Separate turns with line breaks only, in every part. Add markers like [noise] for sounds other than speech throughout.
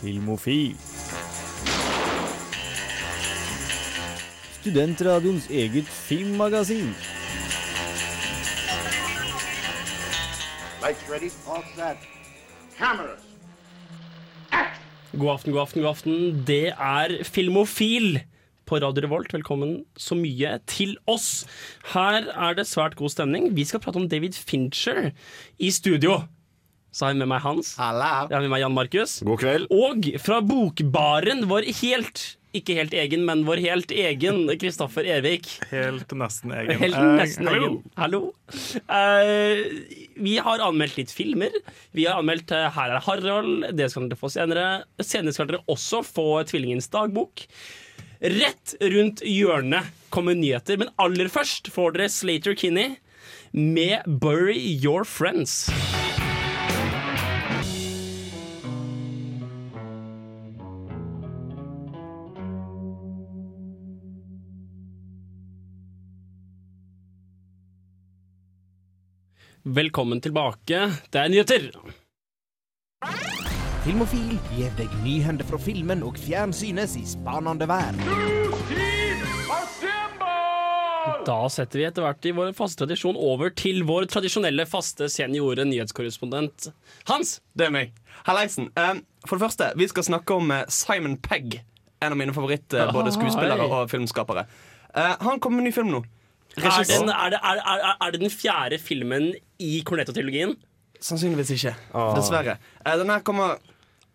Filmofil. Studentradioens eget filmmagasin.
Lights ready, all set. Cameras.
God aften, god aften, god aften. Det er Filmofil på Radio Revolt. Velkommen så mye til oss. Her er det svært god stemning. Vi skal prate om David Fincher i studio. Så har jeg med meg Hans.
Halla.
Jeg har med meg Jan Markus.
God kveld.
Og fra Bokbaren, vår helt ikke helt egen, men vår helt egen Kristoffer Ervik.
Helt nesten egen.
Helt
Eh,
nesten
hallo.
egen. Hallo. Uh, vi har anmeldt litt filmer. Vi har anmeldt uh, Her er Harald. Det skal dere få senere. Senere skal dere også få Tvillingens dagbok. Rett rundt hjørnet kommer nyheter, men aller først får dere Slater Kinney med 'Bury Your Friends'. Velkommen tilbake. Det er nyheter.
Filmofil gir deg nyhender fra filmen og fjernsynets i spanende vær.
Da setter vi etter hvert i vår faste tradisjon over til vår tradisjonelle faste seniore nyhetskorrespondent Hans.
Det er meg. Hallaisen. Um, for det første, vi skal snakke om eh, Simon Pegg. En av mine favoritt eh, både skuespillere og filmskapere. Eh, han kommer med en ny film nå.
Er, den, er, det, er, er, er det den fjerde filmen i Cornetto-trilogien?
Sannsynligvis ikke. Dessverre. Eh, den her kommer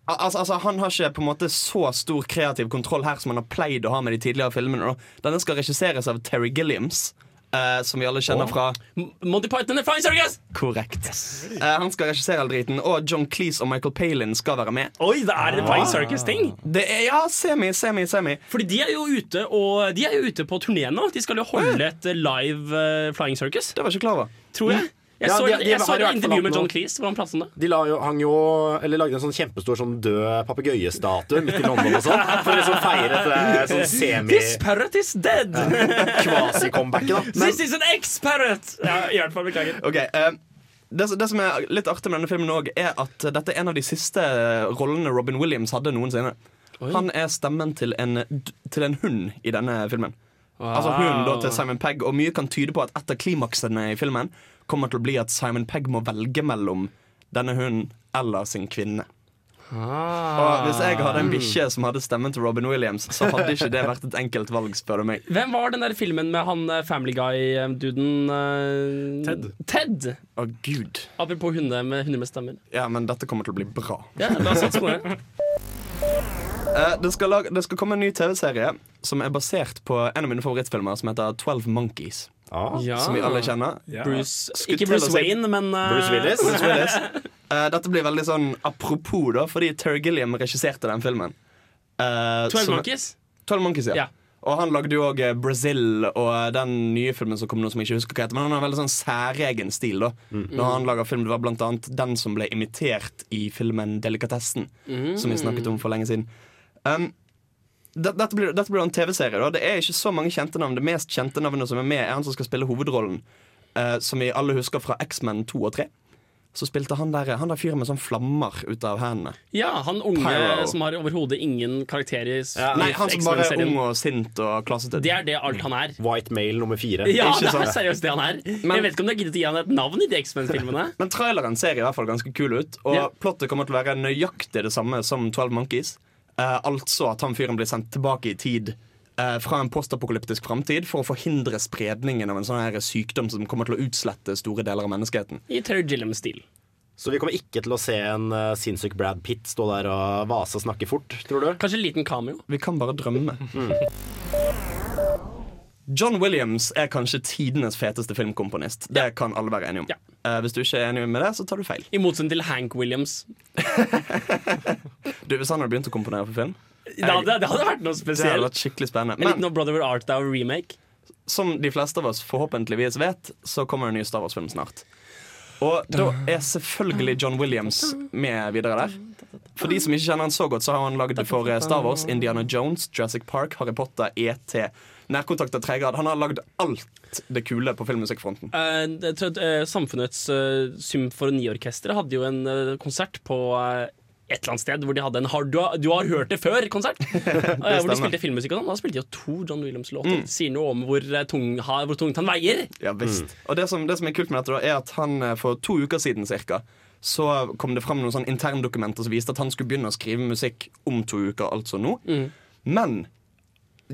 Altså, altså, Han har ikke på en måte så stor kreativ kontroll her som han har pleid å ha med de tidligere filmene. Denne skal regisseres av Terry Gilliams, eh, som vi alle kjenner fra
Monty Python and Fine Flying Circus!
Korrekt. Eh, han skal regissere all driten, og John Cleese og Michael Palin skal være med.
Oi, det er en Flying Circus-ting!
Det er, ja, semi, semi, semi.
Fordi de er jo ute og De er jo ute på turné nå. De skal jo holde et live eh, Flying Circus,
Det var jeg ikke klar over.
tror jeg. Jeg
Ja,
så,
de- de
jeg så
et
intervju med John Cleese hvor han pratet om det.
De la jo, hang jo, eller lagde en sånn kjempestor sånn død papegøyestatue midt i London og sånn. For å liksom feire et sånn semi
This parrot is dead!
semi-quasi-comebacket, da.
This is an ex-parrot! Ja, i hvert fall, beklager.
Okay, eh, det, det som er litt artig med denne filmen også, er at dette er en av de siste rollene Robin Williams hadde noensinne. Han er stemmen til en, til en hund i denne filmen. Altså hunden da til Simon Pegg Og mye kan tyde på at et av klimaksene i filmen kommer til å bli at Simon Pegg må velge mellom denne hunden eller sin kvinne. Og Hvis jeg hadde en bikkje som hadde stemmen til Robin Williams, så hadde ikke det vært et enkelt valg, spør du meg.
Hvem var den der filmen med han eh, Family Guy-duden? eh,
Ted.
Ted!
Å, gud.
Apropos hunder med, hunde med stemmer.
Ja, men dette kommer til å bli bra.
Ja, la oss satse på det. [laughs]
Eh, det, skal lage, det skal komme en ny TV-serie som er basert på en av mine favorittfilmer, som heter 12 Monkeys.
Ah.
Ja.
Som vi alle kjenner.
Ja.
Bruce, ikke Bruce Wayne, men uh...
Bruce Willis. [laughs]
Bruce Willis. uh, dette blir veldig sånn apropos, da, fordi Terry Gilliam regisserte den filmen. Uh,
12 Monkeys.
12 Monkeys, ja.
Ja.
Og han lagde jo òg Brazil og den nye filmen som kom nå, som jeg ikke husker hva heter. Men han har en veldig sånn særegen stil da når han lager film. Det var blant annet den som ble imitert i filmen Delikatessen, som vi snakket om for lenge siden. Um, dette blir, dette blir en TV-serie. da Det er ikke så mange kjente navn. Det mest kjente navnet som er med, er han som skal spille hovedrollen. eh, som vi alle husker fra X-Men 2 og 3. Så spilte han der, han der fyren med sånn flammer ut av hendene.
Ja, han unge
Pyro.
som har overhodet ingen karakter i,
Ja.
Nei, han som bare er ung og sint og klassete.
Det er det alt han er.
White male nummer fire.
Ja,
Ikke
det er seriøst det han er.
Men-
jeg vet ikke om de har giddet å gi han et navn i de X-Men-filmene. [laughs]
Men traileren ser i hvert fall ganske kul ut, og
Ja.
plottet kommer til å være nøyaktig det samme som 12 Monkeys. Eh, altså at han fyren blir sendt tilbake i tid uh, fra en postapokalyptisk framtid for å forhindre spredningen av en sånn her sykdom som kommer til å utslette store deler av menneskeheten.
I Terry Gilliam-stil.
Så vi kommer ikke til å se en uh, sinnssyk Brad Pitt stå der og vase og snakke fort, tror du?
Kanskje en liten cameo.
Vi kan bare drømme. John Williams er kanskje tidenes feteste filmkomponist. Det kan alle være enige om.
Ja.
Uh, hvis du ikke er enig med det, så tar du feil.
I motsetning til Hank Williams. [laughs]
Du, Hvis han hadde begynt å komponere for film,
Det hadde, det hadde vært noe spesielt.
det hadde vært skikkelig spennende.
En liten
Men
No Brother Where Art Thou-remake.
som de fleste av oss forhåpentligvis vet, så kommer en ny Star Wars-film snart. Og da er selvfølgelig John Williams med videre der. For de som ikke kjenner han så godt, så har han lagd for Star Wars, Indiana Jones, Jurassic Park, Harry Potter, ET, Nærkontakt av grad Han har lagd alt det kule på filmmusikkfronten.
Uh, jeg tror at, eh, Samfunnets uh, symfoniorkester hadde jo en uh, konsert på uh, et eller annet sted hvor de hadde en hard, du, har, du har hørt det før-konsert. [laughs] hvor de spilte filmmusikk og sånn. Da spilte de jo to John Williams-låter. Sier noe om hvor, eh, tung, hvor tungt han veier.
Ja, visst. Og det som, det som er kult med dette, da, er at han eh, for to uker siden cirka, så kom det fram noen sånn interndokumenter som viste at han skulle begynne å skrive musikk om to uker, altså nå. Men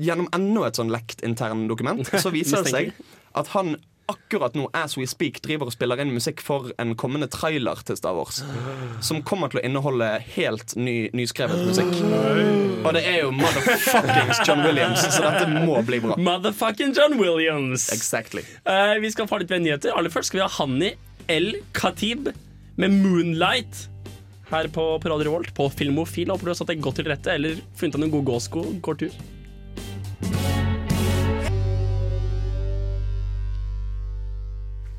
gjennom enda et sånn lekt interndokument [laughs] så viser det seg at han akkurat nå, as we speak, driver og spiller inn musikk for en kommende trailer til Star Wars. [gasps] Som kommer til å inneholde helt ny, nyskrevet musikk. [gasps] Og det er jo motherfuckings John Williams, så dette må bli bra.
Motherfucking John Williams.
Exactly.
Uh, vi skal få litt mer nyheter. Aller først skal vi ha Hanni El Khatib med 'Moonlight'. Her på, på Radio Revolt, på Filmofil. Håper du har satt deg godt til rette eller funnet deg noen gode gåsko. Går tur.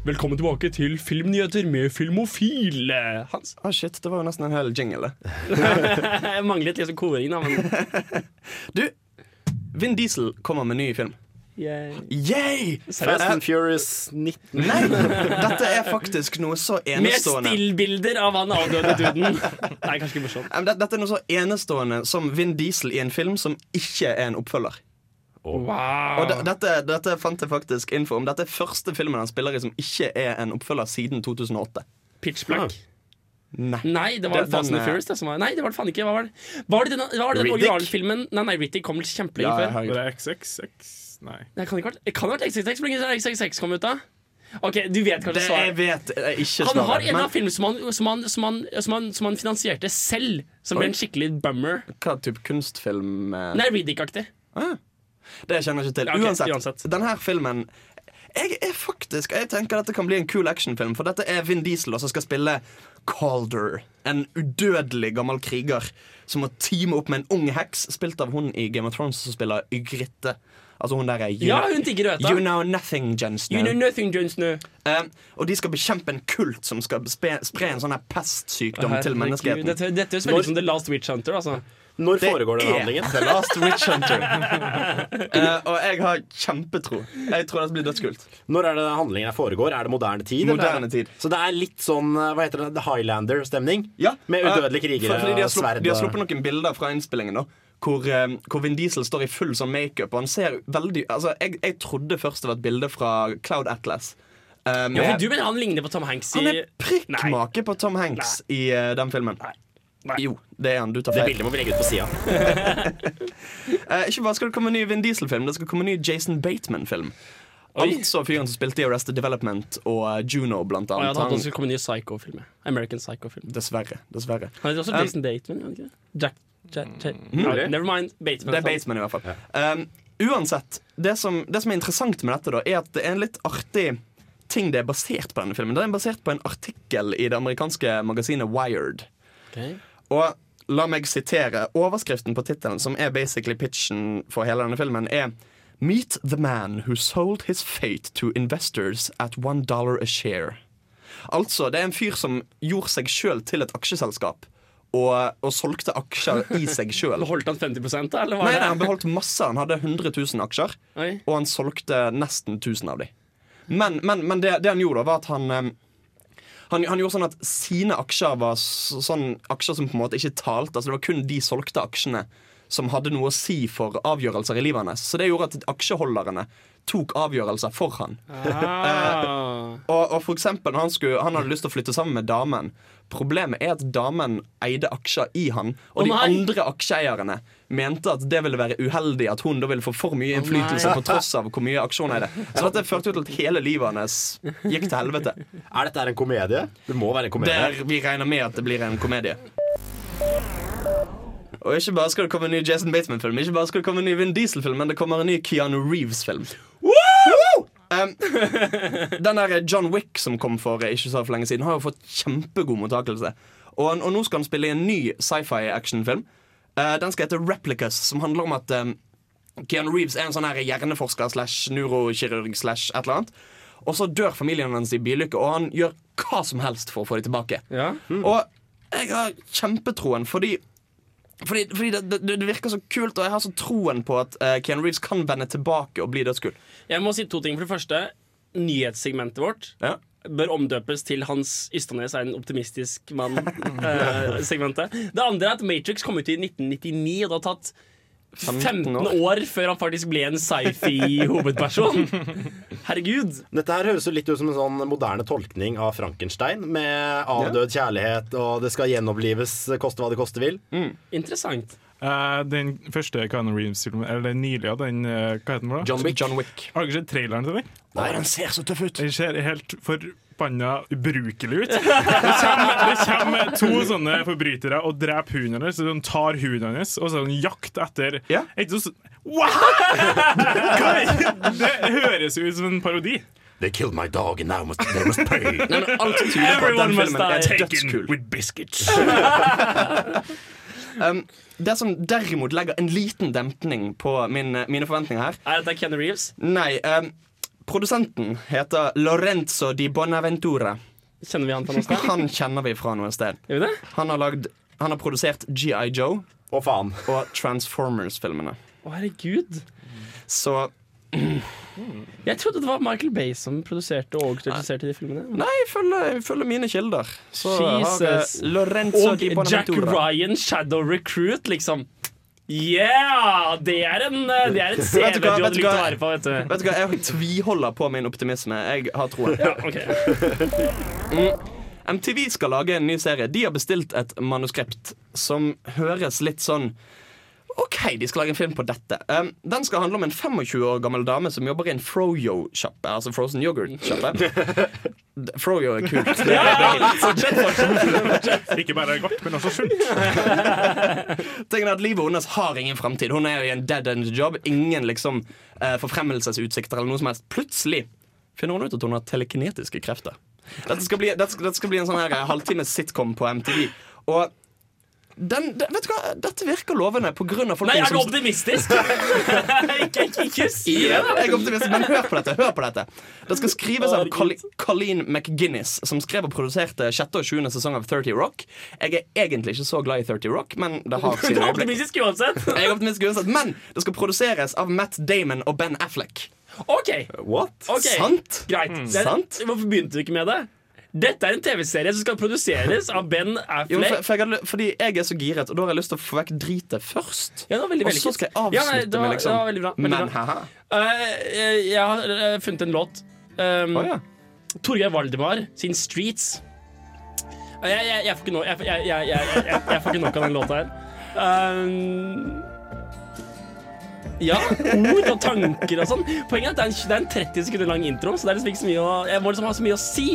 Velkommen tilbake til Filmnyheter med Filmofil. Hans.
Ah, shit, det var jo nesten en hel jingle. det. [laughs]
Jeg manglet liksom koring, da, men [laughs]
Du, Vin Diesel kommer med ny film.
Yay.
Yay!
Fast and Furious 19. [laughs]
Nei, dette er faktisk noe så enestående Med
stillbilder av han avdøde duden. Nei, kanskje ikke morsomt.
Dette er noe så enestående som Vin Diesel i en film som ikke er en oppfølger.
Wow.
Og det, dette, dette fant jeg faktisk info om. Dette er første filmen han spiller i som ikke er en oppfølger siden 2008.
Pitch Black.
Nei.
Nei, det var
Det-
Fast and Furious. Det som var. Nei, det var det faen ikke. Hva var det? Var det den, var det den
Riddick?
originalfilmen? Nei, nei, Riddick kom kjempelenge
Ja,
før.
Det er XXX? Nei.
Det kan ikke ha vært, XXX. Hvor lenge XXX kom ut, da? Ok, du vet kanskje
Det jeg
svaret.
vet ikke
Han har en
Men
av filmene som som, som, som, han, som han finansierte selv, som ble en skikkelig bummer.
hva type kunstfilm eh,
Nei, Riddick-aktig.
Det kjenner jeg ikke til.
Ja, ok,
uansett,
uansett.
denne filmen jeg er faktisk Jeg tenker dette kan bli en kul actionfilm, for dette er Vin Diesel som skal spille Calder. En udødelig gammel kriger som må teame opp med en ung heks, spilt av hun i Game of Thrones som spiller Ygritte. Altså hun der er you,
Ja,
you know nothing, Jon Snow.
You know nothing, Jon Snow.
Uh, og de skal bekjempe en kult som skal spre, spre en sånn her pestsykdom til menneskeheten.
Dette, dette høres veldig ut som The Last Witch Hunter. Altså.
Når
Det
foregår den
er
handlingen?
The Last Witch Hunter. uh, [laughs] og jeg har kjempetro. Jeg tror det blir dødskult.
Når er det handlingen her foregår? Er det moderne tid? er
Moderne tid.
Så det er litt sånn eh, hva heter det, Highlander-stemning?
Ja.
Med udødelige
Eh,
krigere
de har,
og
slupp,
sverd
de har sluppet noen bilder fra innspillingen da hvor, hvor Vin Diesel står i full sånn makeup, og han ser veldig Altså, jeg, jeg trodde først det var et bilde fra Cloud Atlas. Um,
Ja, for du mener han ligner på Tom Hanks i
han er prikkmake på Tom Hanks i uh, den filmen.
Nei.
Jo, det er han. Du tar feil.
Det bildet må vi legge ut på sida. [laughs]
Eh, ikke bare skal det komme en ny Vin Diesel-film, det skal komme en ny Jason Bateman-film. Altså fyren som spilte i Arrested Development og uh, Juno, blant
Å, ja,
annet.
det hadde
Han-
skulle komme en ny Psycho-film. American Psycho-film.
Dessverre. dessverre
Han heter også
Um,
Jason Bateman. gjør han ikke det? Jack, Jack, Jack.
Mm.
Ja, Never mind. Bateman.
Det er Bateman, i hvert fall. Um, uansett, det som, det som er interessant med dette, da er at det er en litt artig ting det er basert på denne filmen. Det er basert på en artikkel i det amerikanske magasinet Wired.
Ok.
Og la meg sitere overskriften på tittelen, som er basically pitchen for hele denne filmen, er Meet the man who sold his fate to investors at one dollar a share. Altså, det er en fyr som gjorde seg sjøl til et aksjeselskap. Og, og solgte aksjer i [laughs] seg sjøl.
Beholdt han 50 da, eller var
Nei, nei, han beholdt masse. Han hadde 100 000 aksjer,
Oi.
og han solgte nesten 1000 av dem. Men, men, men det, det han gjorde, da, var at han eh, han, han gjorde sånn at sine aksjer var sånn aksjer som på en måte ikke talte. Altså Det var kun de solgte aksjene som hadde noe å si for avgjørelser i livet hans. Så det gjorde at aksjeholderne tok avgjørelser for han.
Ah.
Og, og for eksempel, han, skulle, han hadde lyst til å flytte sammen med damen. Problemet er at damen eide aksjer i han, og
oh,
de andre aksjeeierne mente at det ville være uheldig at hun da ville få for mye innflytelse
oh,
på tross av hvor mye aksjoner er det. Så dette førte jo til at hele livet hennes gikk til helvete.
Er dette en komedie? Det må være en komedie.
Der vi regner med at det blir en komedie. Og ikke bare skal det komme en ny Jason Bateman-film, ikke bare skal det komme en ny Vin Diesel-film, men det kommer en ny Keanu Reeves-film. Um, [laughs] den der John Wick som kom for ikke så for lenge siden, har jo fått kjempegod mottakelse. Og, og nå skal han spille i en ny sci-fi actionfilm. Uh, den skal hete Replicas, som handler om at um, Keanu Reeves er en sånn her hjerneforsker slash neurokirurg slash et eller annet. Og så dør familien hans i bilukke, og han gjør hva som helst for å få dem tilbake.
Ja.
Og jeg har kjempetroen fordi fordi, fordi det, det, det virker så kult, og jeg har så troen på at uh, Keanu Reeves kan vende tilbake og bli dødskul.
Jeg må si to ting. For det første, nyhetssegmentet vårt
Ja.
Bør omdøpes til Hans Ystadnes er en optimistisk mann-segmentet. [laughs] det andre er at Matrix kom ut i 1999, og det har tatt 15
år.
før han faktisk ble en sci-fi-hovedperson. [laughs] Herregud.
Dette her høres jo litt ut som en sånn moderne tolkning av Frankenstein, med avdød kjærlighet, og det skal gjenopplives, koste hva det koste vil.
Interessant.
Eh, den første Keanu Reeves-filmen, eller den nylige, den, uh, hva heter den? da?
John Wick. John Wick.
Har dere sett traileren til den?
Nei, den ser så tøff ut!
Den ser helt forbanna ubrukelig ut. Det kommer, det kommer to sånne forbrytere og dreper hunden hennes. så de tar hunden hans, og så er det en jakt etter
Ja.
Er så What?! Er- Det høres jo ut som en parodi.
They killed my dog, and now must, they must pay.
Nei, men alt tyder på at
Everyone
den
must
filmen er
die.
dødskul. [laughs] Um, det som derimot legger en liten dempning på min, mine forventninger her
Er dette Kenny Reeves?
Nei, um, produsenten heter Lorenzo di Bonaventura.
Kjenner vi han fra noe sted?
Han kjenner vi fra noe sted.
Gjør vi det?
Han har, lagd, han har produsert G.I. Joe
Å, faen.
og Transformers-filmene.
Å, herregud.
Så [clears throat]
Jeg trodde det var Michael Bay som produserte og regisserte de filmene.
Nei, følger, mine kilder. Så
Jesus.
Lorenzo
Og
di
Jack Ryan, Shadow Recruit, liksom. Yeah! Det er en, eh, det er et [laughs] CV du hadde likt å være på, vet du.
Vet du hva, Jeg tviholder på min optimisme. Jeg har troen. [laughs]
Ja, ok.
MTV skal lage en ny serie. De har bestilt et manuskript som høres litt sånn OK, de skal lage en film på dette. Um, den skal handle om en 25 år gammel dame som jobber i en Froyo-sjappe. Altså frozen yoghurt-sjappe. D- Froyo er kult. Det, det er.
Ikke bare godt, men også sunt. [laughs]
Tingen er at Livet hennes har ingen framtid. Hun er i en dead end job. Ingen liksom uh, forfremmelsesutsikter eller noe som helst. Plutselig finner hun ut at hun har telekinetiske krefter. Dette skal bli, dette skal, dette skal bli en sånn her eh, halvtimes sitcom på MTV. Og den, den, vet du hva? Dette virker lovende på grunn av
Nei, er du optimistisk? [laughs] ikke,
Ja,
det!
jeg er optimistisk, men hør på dette. hør på dette Det skal skrives av Colleen- McGuinness, som skrev og produserte 6. og 7. sesong av 30 Rock. Jeg er egentlig ikke så glad i 30 Rock, men det har
Du er optimistisk uansett. [laughs]
Jeg er optimistisk uansett, Men det skal produseres av Matt Damon og Ben Affleck.
OK.
What?
ok
Sant?
Greit. Mm.
Sant?
hvorfor begynte du ikke med det? Dette er en TV-serie som skal produseres av Ben
Jo, for,
Affleck.
for jeg hadde, fordi jeg er så giret, og da har jeg lyst til å få vekk dritet først.
Ja, det var veldig
Og så skal jeg avslutte
Ja, nei, var-
med liksom
veldig bra, veldig
Men haha.
Eh, jeg har uh, funnet en låt. Um,
oh, ja.
Torgeir Valdemar sin 'Streets'. Uh, Jeg, jeg, jeg, får ikke no, jeg får ikke nok av den låta her. Um, ja, ord og tanker og sånn. Poenget er at det er en, det er en 30 sekunder lang intro, så det er liksom ikke så mye å, jeg må liksom ha så mye å si.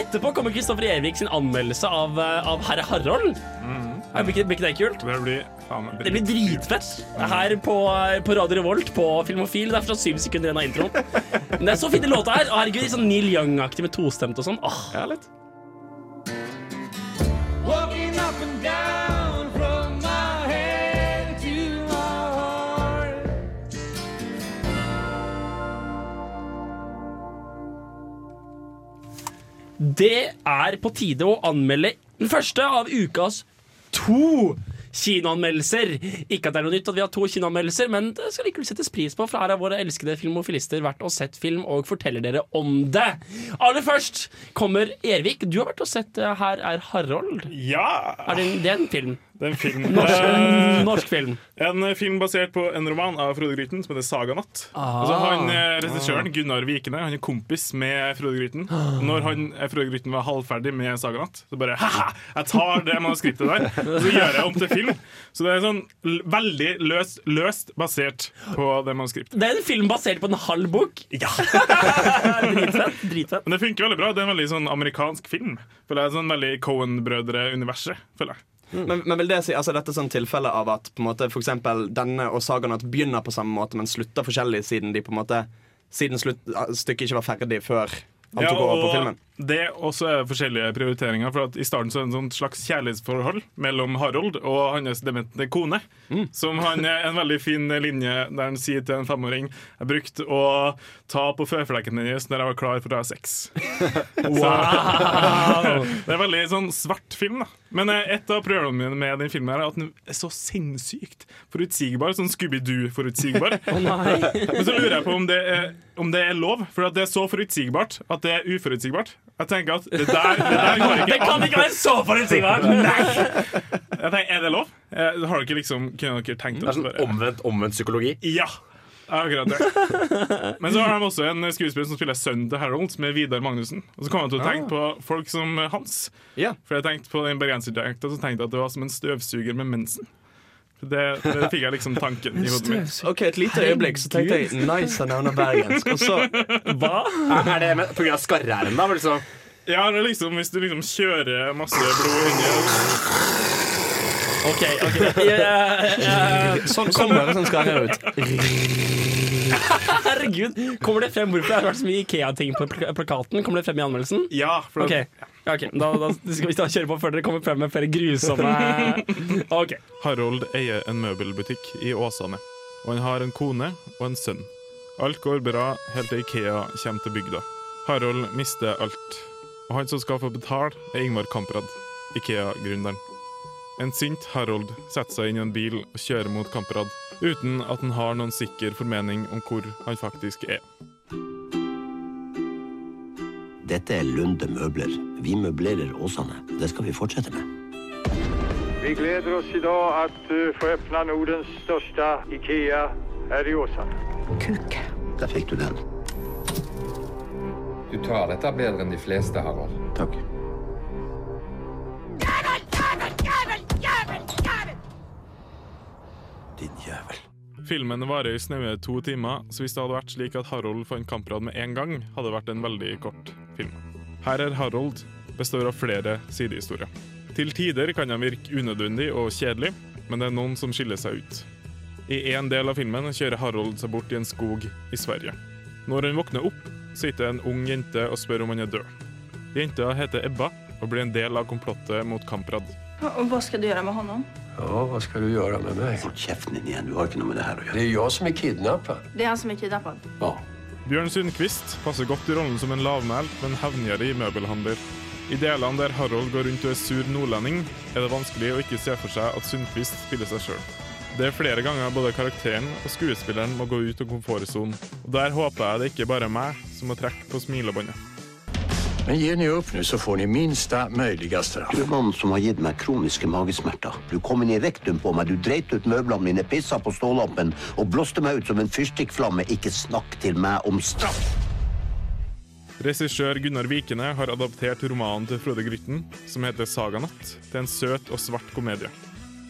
Etterpå kommer Kristoffer Ervik sin anmeldelse av, eh, av Herre Harald. Er- Blir ikke, blir ikke det kult?
Det blir faen
Det blir dritfett her på, på Radio Revolt på Filmofil. Det er fortsatt syv sekunder igjen av introen. Men det er så fine låter her. og herregud, sånn Neil Young-aktig med tostemt og sånn. Åh,
Ja, litt.
Det er på tide å anmelde den første av ukas to kinoanmeldelser. Ikke at det er noe nytt at vi har to kinoanmeldelser, men det skal likevel settes pris på, for her har våre elskede filmofilister vært og sett film og forteller dere om det. Aller først kommer Ervik. Du har vært og sett eh, Her er Harold.
Ja!
Er det, en, det er en film.
Det er en film.
Norsk, norsk film.
En film basert på en roman av Frode Gryten som heter Saganatt.
Ah.
Altså han eh, Regissøren Gunnar Vikene Han er kompis med Frode Gryten. Når han, eh, Frode Gryten var halvferdig med Saganatt, så bare Haha, jeg tar det manuskriptet der, og så gjør jeg om til film. Så det er sånn veldig løst, løst basert på det manuskriptet.
Det er en film basert på en halv bok.
Ja. [laughs]
Dritfett. dritfett.
Men det funker veldig bra. Det er en veldig sånn amerikansk film. Føler jeg, sånn Veldig Cohen-brødre-universet. føler jeg
Men, men vil det si, altså dette er sånn tilfelle av at på en måte, for eksempel, denne og Saganat begynner på samme måte, men slutter forskjellig siden de på en måte Siden slutt, stykket ikke var ferdig før han tok over på filmen.
Det også er forskjellige prioriteringer. For at I starten så er det en sånn slags kjærlighetsforhold mellom Harold og hans demente kone.
Mm.
Som han er en veldig fin linje der han sier til en femåring Jeg brukte å ta på føflekken hennes når jeg var klar for å ha sex. [laughs]
Wow. [laughs]
Det er veldig sånn svart film. da Men eh, et av problemene mine med den filmen er at den er så sinnssykt forutsigbar. Sånn Scooby-Doo-forutsigbar. [laughs]
oh.
Men så lurer jeg på om det er, om det er lov. For at det er så forutsigbart at det er uforutsigbart. Jeg tenker at det der, det der går
Det kan
an.
ikke være så forutsigbart!
Jeg tenker, er det lov? Eh, Har dere liksom Kunne dere tenkt
Det er sånn omvendt, omvendt psykologi.
Ja! Akkurat det. Men så har de også en skuespiller som spiller sønnen til Harold, med Vidar Magnussen. Og så kom jeg til å tenke på folk som Hans.
Ja.
For jeg tenkte på den bergenserdialekta, så tenkte jeg at det var som en støvsuger med mensen. Det, det fikk jeg liksom tanken i hodet mitt.
OK, et lite øyeblikk, så tenkte jeg nice å nevne bergensk. Og så
Hva?
Er, det med, på grunn av skarre-r-en, da? Liksom?
Ja, det er liksom Hvis du liksom kjører masse blod inni
OK. ok yeah, yeah,
Sånn sånn høres en skarre ut.
Herregud, Kommer det frem hvorfor det har vært så mye Ikea-ting på plakaten? Kommer det frem i anmeldelsen?
Ja, for
Ok, ja, okay. da, da skal vi da kjøre på før dere kommer frem med flere grusomme [laughs] Ok,
Harold eier en møbelbutikk i Åsane. Og han har en kone og en sønn. Alt går bra helt til Ikea kommer til bygda. Harold mister alt. Og han som skal få betale, er Ingvar Kamprad, Ikea-gründeren. En sint Harold setter seg inn i en bil og kjører mot Kamprad, uten at han har noen sikker formening om hvor han faktisk er.
Dette er Lunde møbler. Vi møblerer Åsane. Det skal vi fortsette med.
Vi gleder oss i dag at få åpne Nordens største IKEA her i Åsane.
Kuk. Der fikk du den.
Du tar dette bedre enn de fleste, Harald.
Takk.
Filmen varer i snaue to timer, så hvis det hadde vært slik at Harold fant Kamprad med en gang, hadde det vært en veldig kort film. Her er Harold består av flere sidehistorier. Til tider kan han virke unødvendig og kjedelig, men det er noen som skiller seg ut. I en del av filmen kjører Harold seg bort i en skog i Sverige. Når han våkner opp, sitter en ung jente og spør om han er død. Jenta heter Ebba og blir en del av komplottet mot Kamprad.
Och vad ska du göra med honom?
Ja, vad ska du göra med mig?
Hold kjeften din igjen. Du har ikke noe med det her å gjøre.
Det är jag som är kidnappad.
Det är han som är kidnappad.
Ja.
Bjørn Sundquist passer godt i rollen som en lavmælt, men hevngjerrig møbelhandler. I delene der Harold går rundt og er sur nordlending, er det vanskelig å ikke se for seg at Sundquist spiller seg sjøl. Det er flere ganger både karakteren og skuespilleren må gå ut av komfortsonen. Og der håper jeg det ikke bare er meg som må trekke på smilebåndet.
Men ger ni upp nu så får ni minsta möjliga straff.
Du er mannen som har gitt meg kroniske magesmerter. Du kom inn i rektum på meg, du dreit ut møblene mine, pissa på stålampen og blåste meg ut som en fyrstikkflamme. Ikke snakk til meg om straff.
Regissør Gunnar Vikene har adaptert romanen til Frode Grytten, som heter Saganatt, til en søt og svart komedie.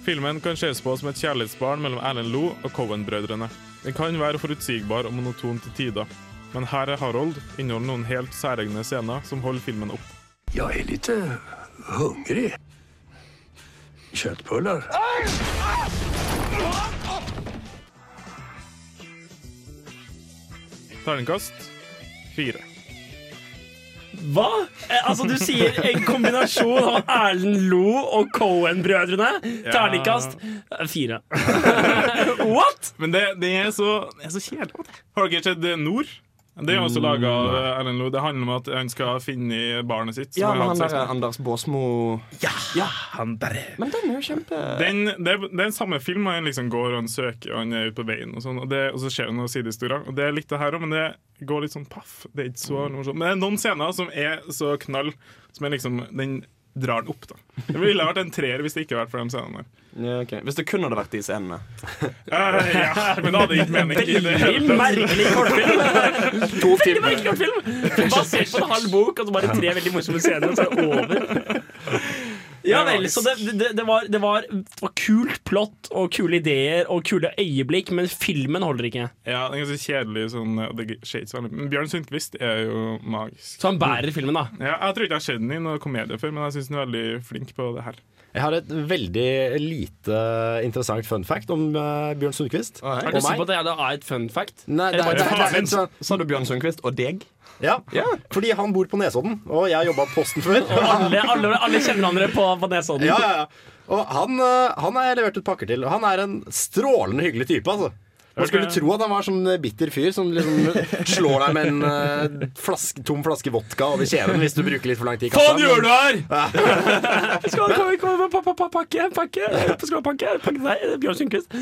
Filmen kan ses på som et kjærlighetsbarn mellom Erlend Loe og Cohen-brødrene. Den kan være forutsigbar og monoton til tider, men her er Harold inneholder noen helt særegne scener som holder filmen opp.
Jeg er litt uh, hungrig. Köttbullar.
Terningkast fire.
Hva? Eh, Altså, du sier en kombinasjon av Erlend Lo og Cohen-brødrene. Terningkast eh, fire. [laughs] What?!
Men det, det, er, så, det er så kjedelig. Har dere sett Nord? Det er også laga av Erlend Lo. Det handler om at han skal finne barnet sitt.
Ja, men han
sex
der
med-
Anders Båsmo
Han der.
Men den er jo kjempe
Den, det, er- det er en samme film. Han liksom går og han søker, og han er ute på veien, og, sånn, og, det, og så skjer det noen sidehistorier. Og det er litt det her òg, men det går litt sånn paff. Det er ikke så morsomt. Men det er noen scener som er så knall, som er liksom Den drar den opp, da. Det ville vært en treer hvis det ikke hadde vært for de scenene der.
ja, okay. Hvis det kun hadde vært de scenene.
Uh, ja, men da hadde ikke mening i det hele
Veldig merkelig kortfilm.
To
Veldig
timer.
merkelig kortfilm Basert på en halv bok, og så bare tre veldig morsomme scener, og så er det over. Ja vel, så det, det, det, var, det, var, det var kult plott og kule ideer og kule øyeblikk, men filmen holder ikke.
Ja, det er ganske kjedelig. Sånn, det skjer ikke så veldig. Men Bjørn Sundquist er jo magisk.
Så han bærer filmen, da.
Ja, jeg tror ikke jeg har sett den i noen komedie før, men jeg syns han er veldig flink på det her.
Jeg har et veldig lite interessant fun fact om uh, Bjørn Sundquist.
Er
Og
du sikker på at det er et fun fact?
Nei, det, er- er- det, er- det, er-
Sa du Bjørn Sundquist og deg?
Ja, fordi han bor på Nesodden, og jeg har jobba på Posten før.
Alle, alle, alle kjenner hverandre på, på Nesodden.
Ja, ja, ja. Og han, eh, han har jeg levert ut pakker til, og han er en strålende hyggelig type. altså Man skulle tro at han var sånn bitter fyr som liksom slår deg med en eh, flaske, tom flaske vodka over kjeven hvis du bruker litt for lang tid Hva.
Faen gjør du her?! [laughs] Skal du komme med pa, pa, pakke, pakke, skal du pakke, pakke deg, Bjørn Sundquist.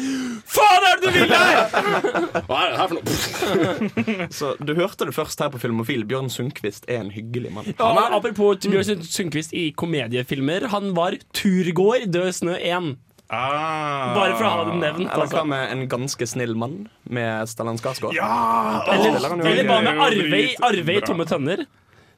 Faen er det du vil her?!
Hva er det her for noe? [laughs]
Så du hørte det først her på Filmofil. Bjørn Sundquist er en hyggelig mann.
Ja, men apropos Bjørn Sund- Sundquist i komediefilmer. Han var turgåer Død snø 1.
Ah.
Bare for å ha det nevnt.
Eller hva
Altså.
med En ganske snill mann med Stellan Skarsgård?
Ja!
Eller, eller bare med Arve i- Arve i. Tomme tønner?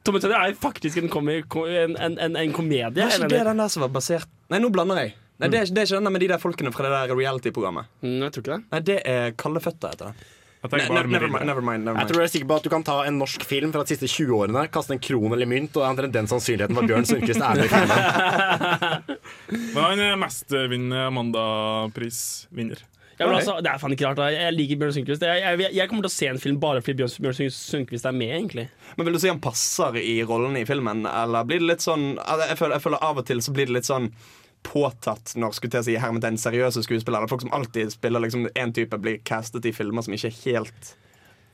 Tomme tønner er faktisk en, komi, en, en, en, en komedie.
Det
er
ikke det den der som var basert Nei, nå blander jeg. Nei, det er, det er ikke den der med de der folkene fra det der reality-programmet.
Mm, jeg tror ikke det.
Nei, det er Kalde føtter, heter det. Never, mind.
Jeg tror jeg er sikker på at Du kan ta en norsk film fra de siste 20 årene, kaste en kron eller mynt, og det er omtrent den sannsynligheten for Bjørn Sundquist er med i filmen. [laughs]
Men han er mestvinnende Amanda-prisvinner.
Ja, men altså, det er faen ikke rart. da. Jeg liker Bjørn Sundquist. Jeg, jeg, jeg kommer til å se en film bare fordi Bjørn, Bjørn Sundquist er med, egentlig.
Men Vil du si han passer i rollen i filmen, eller blir det litt sånn altså, jeg føler, jeg føler av og til så blir det litt sånn påtatt når skulle til å si hermetegn seriøse skuespillere. Folk som alltid spiller liksom én type, blir castet i filmer som ikke er helt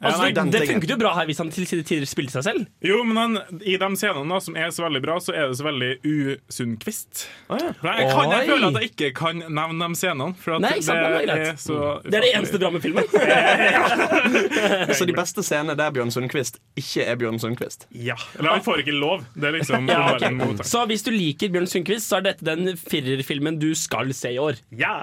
Altså,
nei,
det, det funket jo bra her hvis han til tider spilte seg selv.
Jo, men han, i de scenene da, som er så veldig bra, så er det så veldig usundkvist.
Å, ja.
Jeg, kan, jeg føler at jeg ikke kan nevne de scenene. For at
Nei, sant, det er
så
Det er det eneste bra med filmen. [laughs] [laughs]
Så de beste scenene der Bjørn Sundquist ikke er Bjørn Sundquist.
Ja. Eller han får ikke lov. Det er liksom [laughs]
Ja, ok.
normalen.
Så hvis du liker Bjørn Sundquist, så er dette den firerfilmen du skal se i år.
Ja.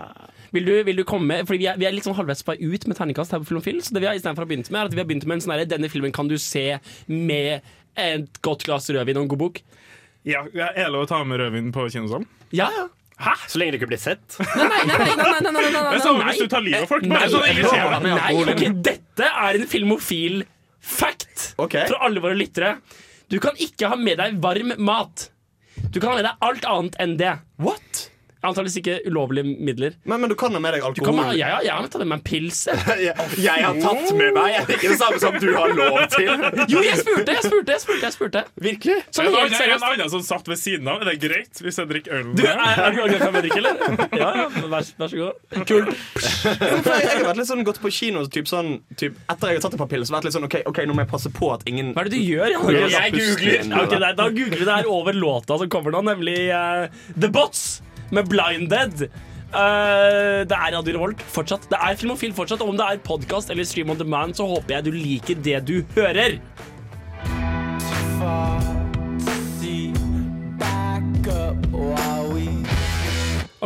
Vil du, vil du komme Fordi vi er, vi er litt sånn halvveis på vei ut med terningkast her på Filmfil. Så det vi har istedenfor å begynne med, er at vi har begynt med en sånn herre Denne filmen kan du se med et godt glass rødvin og en god bok.
Ja, ja Er det lov å ta med rødvin på kinosalen?
Ja, ja. Hæ?
Så lenge det ikke blir sett?
Nei, nei, nei! nei, nei, nei, nei,
Det er samme
sånn,
hvis du tar livet av folk.
Nei,
nei,
nei, ok, dette er en filmofil fact
okay.
fra alle våre lyttere. Du kan ikke ha med deg varm mat. Du kan ha med deg alt annet enn det.
What?
Antakeligvis ikke ulovlige midler.
Men, men du kan ha med deg
alkohol? kan,
alkohol.
ja, ja, [laughs] jeg har tatt med meg en pils. jeg.
Har tatt med meg jeg er ikke det samme som du har lov til. [laughs]
Jo, jeg spurte, jeg spurte, jeg spurte. jeg spurte
Virkelig?
Sånn helt
annen, en annen som satt ved siden av. Er det greit hvis jeg drikker øl?
Du, er, er du glad for Amerika, eller? [laughs] Ja, ja, vær, vær så god. Kult.
Jeg, har vært litt sånn gått på kino typ sånn, typ, Etter jeg har tatt et par piller, så vært litt sånn OK, ok, nå må jeg passe på at ingen
Hva er det du gjør? Jeg,
jeg,
Jeg googler. Okay, da googler vi det her over låta som kommer nå, nemlig uh, The Bots med Blinded. Uh, det er Radio Revolt fortsatt. Det er Filmofil fortsatt. Og om det er podkast eller Stream on demand, så håper jeg du liker det du hører.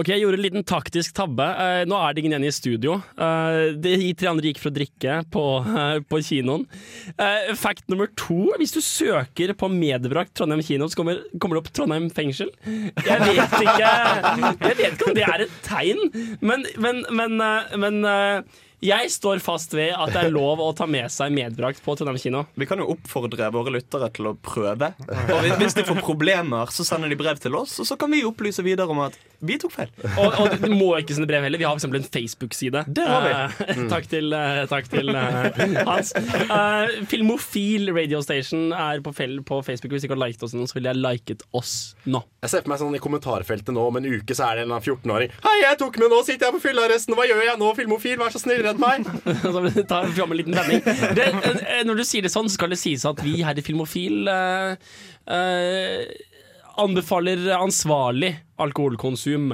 Ok, Jeg gjorde en liten taktisk tabbe. Eh, nå er det ingen igjen i studio. Eh, de tre andre gikk for å drikke på, eh, på kinoen. Eh, fact nummer to. Hvis du søker på medbrakt Trondheim kino, så kommer, kommer det opp Trondheim fengsel. Jeg vet ikke Jeg vet ikke om det er et tegn, men, men, men, eh, men eh, jeg står fast ved at det er lov å ta med seg medbrakt på Trondheim kino.
Vi kan jo oppfordre våre lyttere til å prøve. Og hvis- de får problemer, så sender de brev til oss, og så kan vi opplyse videre om at vi tok feil.
Og, og du må ikke sende brev heller. Vi har for eksempel en Facebook-side.
Det har vi.
Uh, takk til, uh, takk til uh, Hans. Eh, Filmofil Radio Station er på, fel på Facebook. Hvis du ikke har liket oss nå, så ville jeg liket oss nå.
Jeg ser for meg sånn i kommentarfeltet nå om en uke så er det en 14-åring. Hei, jeg tok med nå, sitter jeg på fyllearresten, hva gjør jeg nå, Filmofil, vær så snill, redd meg. [laughs]
Så ta fram en liten vending. Det, eh, når du sier det sånn, så skal det sies at vi her i Filmofil uh, uh, anbefaler ansvarlig alkoholkonsum.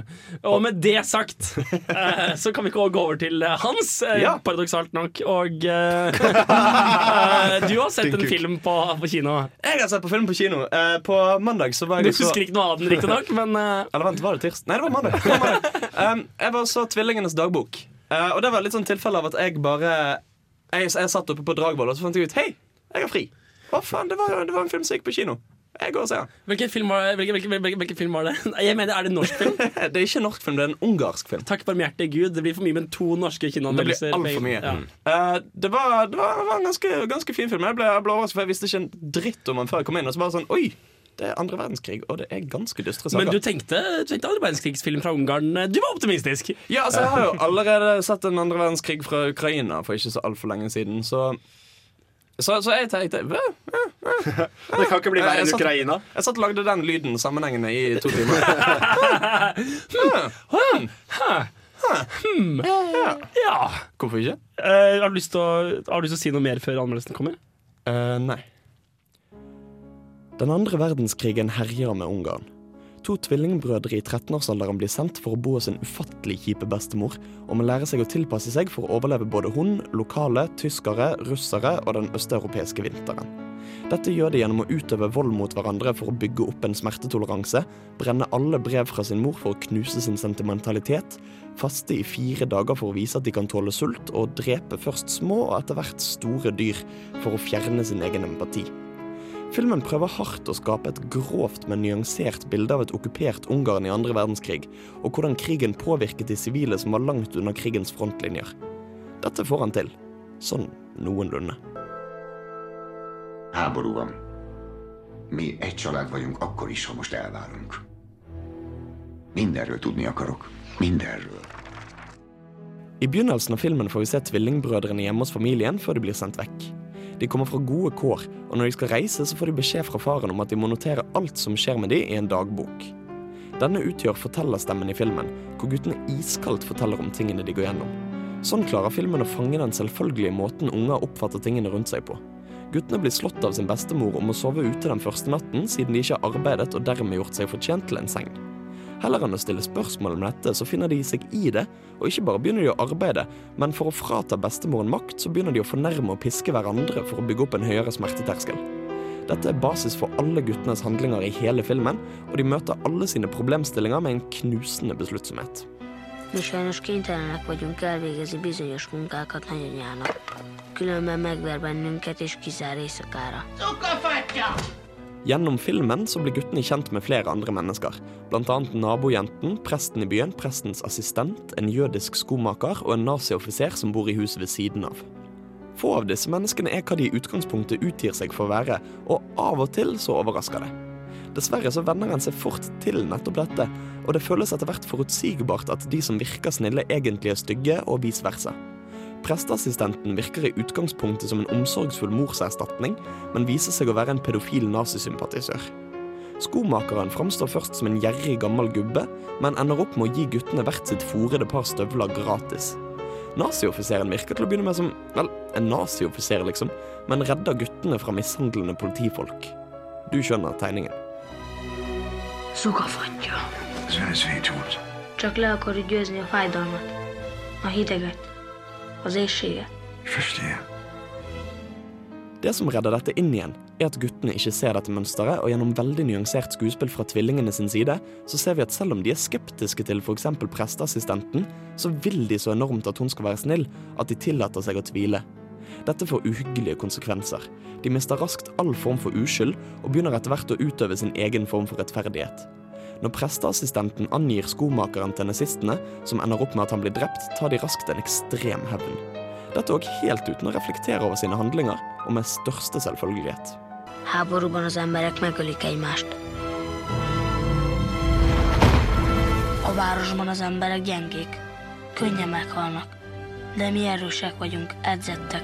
Og med det sagt, eh, så kan vi ikke gå over til eh, Hans, eh,
Ja.
paradoksalt nok. Og eh, eh, [laughs] du har sett en film på, på kino.
Jeg har sett på film på kino. Eh, på mandag så var
Du
husker så
ikke noe av den, riktignok, men eh,
Eller vent, var det tirsdag? Nei, det var mandag. Det var mandag. [laughs] Um, jeg var så Tvillingenes dagbok. Eh, og det var litt sånn tilfelle av at jeg bare Jeg, jeg satt oppe på Dragvoll, og så fant jeg ut Hei, jeg har fri. Hva faen, det var, det var en film som gikk på kino. Jeg går og ser den.
hvilken film, var, hvilken, hvilken, hvilken, hvilken film var det? [laughs] Jeg mener, Er det en norsk film? [laughs]
Det er ikke en norsk film, det er en ungarsk film.
Takk barmhjertige Gud. Det blir for mye med to norske
Det blir
kinoanmeldelser.
altfor mye.
Ja.
Uh, det var, det var, det var en ganske, ganske fin film. Jeg ble, jeg ble overrasket, for jeg visste ikke en dritt om den før jeg kom inn. Og så bare sånn Oi, det er andre verdenskrig, og det er ganske dystre saker.
Men du tenkte, du tenkte andre verdenskrigsfilm fra Ungarn. Du var optimistisk.
Ja, altså Jeg har jo allerede sett en andre verdenskrig fra Ukraina for ikke så altfor lenge siden, så så, så jeg tenkte «Hva? [laughs]
Det kan ikke bli verre enn Ukraina.
Jeg satt og lagde den lyden sammenhengende i to timer. [laughs]
Hmm. Ja.
Hvorfor ikke?
Uh, har, du lyst til å, har du lyst til å si noe mer før anmeldelsen kommer?
Uh, nei. Den andre verdenskrigen herjer med Ungarn. To tvillingbrødre i 13-årsalderen blir sendt for å bo hos en ufattelig kjipe bestemor, og må lære seg å tilpasse seg for å overleve både hun, lokale, tyskere, russere og den østeuropeiske vinteren. Dette gjør de gjennom å utøve vold mot hverandre for å bygge opp en smertetoleranse, brenne alle brev fra sin mor for å knuse sin sentimentalitet, faste i fire dager for å vise at de kan tåle sult, og drepe først små og etter hvert store dyr for å fjerne sin egen empati. Filmen prøver hardt å skape et grovt, men nyansert bilde av et okkupert Ungarn i andre verdenskrig, og hvordan krigen påvirket de sivile som var langt unna krigens frontlinjer. Dette får han til. Sånn noenlunde.
Háború van. Mi egy család vagyunk akkor is, ha most elválunk. Mindenről tudni akarok. Mindenről.
I begynnelsen av filmen får vi se tvillingbrødrene hjemme hos familien før de blir sendt vekk. De kommer fra gode kår, og når de skal reise, så får de beskjed fra faren om at de må notere alt som skjer med de i en dagbok. Denne utgjør fortellerstemmen i filmen, hvor guttene iskaldt forteller om tingene de går gjennom. Sånn klarer filmen å fange den selvfølgelige måten unger oppfatter tingene rundt seg på. Guttene blir slått av sin bestemor om å sove ute den første natten, siden de ikke har arbeidet og dermed gjort seg fortjent til en seng. Heller enn å stille spørsmål om dette, så finner de seg i det, og ikke bare begynner de å arbeide, men for å frata bestemoren makt, så begynner de å fornærme og piske hverandre for å bygge opp en høyere smerteterskel. Dette er basis for alle guttenes handlinger i hele filmen, og de møter alle sine problemstillinger med en knusende besluttsomhet.
Sajnos kénytelenek vagyunk elvégezni bizonyos munkákat nagyanyának. Különben megver bennünket és kizár éjszakára.
Gjennom filmen så blir guttene kjent med flere andre mennesker. Annet nabojenten, presten i byen, prestens assistent, en jødisk skomaker og en nazioffiser som bor i huset ved siden av. Få av disse menneskene er hva de i utgangspunktet utgir seg for å være, og av og til så overrasker det. Dessverre så venner en seg fort til nettopp dette, og det føles etter hvert forutsigbart at de som virker snille, egentlig er stygge, og vice versa. Presteassistenten virker i utgangspunktet som en omsorgsfull morserstatning, men viser seg å være en pedofil nazisympatisør. Skomakeren framstår først som en gjerrig gammel gubbe, men ender opp med å gi guttene hvert sitt forede par støvler gratis. Nazioffiseren virker til å begynne med som vel, en nazioffiser, liksom, men redder guttene fra mishandlende politifolk. Du skjønner tegningen.
Zugafatja.
Ez
az éjséget.
Verstehe.
Det som redder dette inn igjen, er at guttene ikke ser dette mønsteret, og gjennom veldig nyansert skuespill fra tvillingene sin side, så ser vi at selv om de er skeptiske til f.eks. presteassistenten, så vil de så enormt at hun skal være snill, at de tillater seg å tvile. Dette får uhyggelige konsekvenser. De mister raskt all form for uskyld, og begynner etter hvert å utøve sin egen form for rettferdighet. Når presteassistenten angir skomakeren til nazistene, som ender opp med at han blir drept, tar de raskt en ekstrem hevn. Dette òg helt uten å reflektere over sine handlinger, og med største selvfølgelighet.
Háborúban az emberek megölik egymást. A városban az emberek gyengék, könnyen meghalnak. De mi erősek vagyunk, edzettek.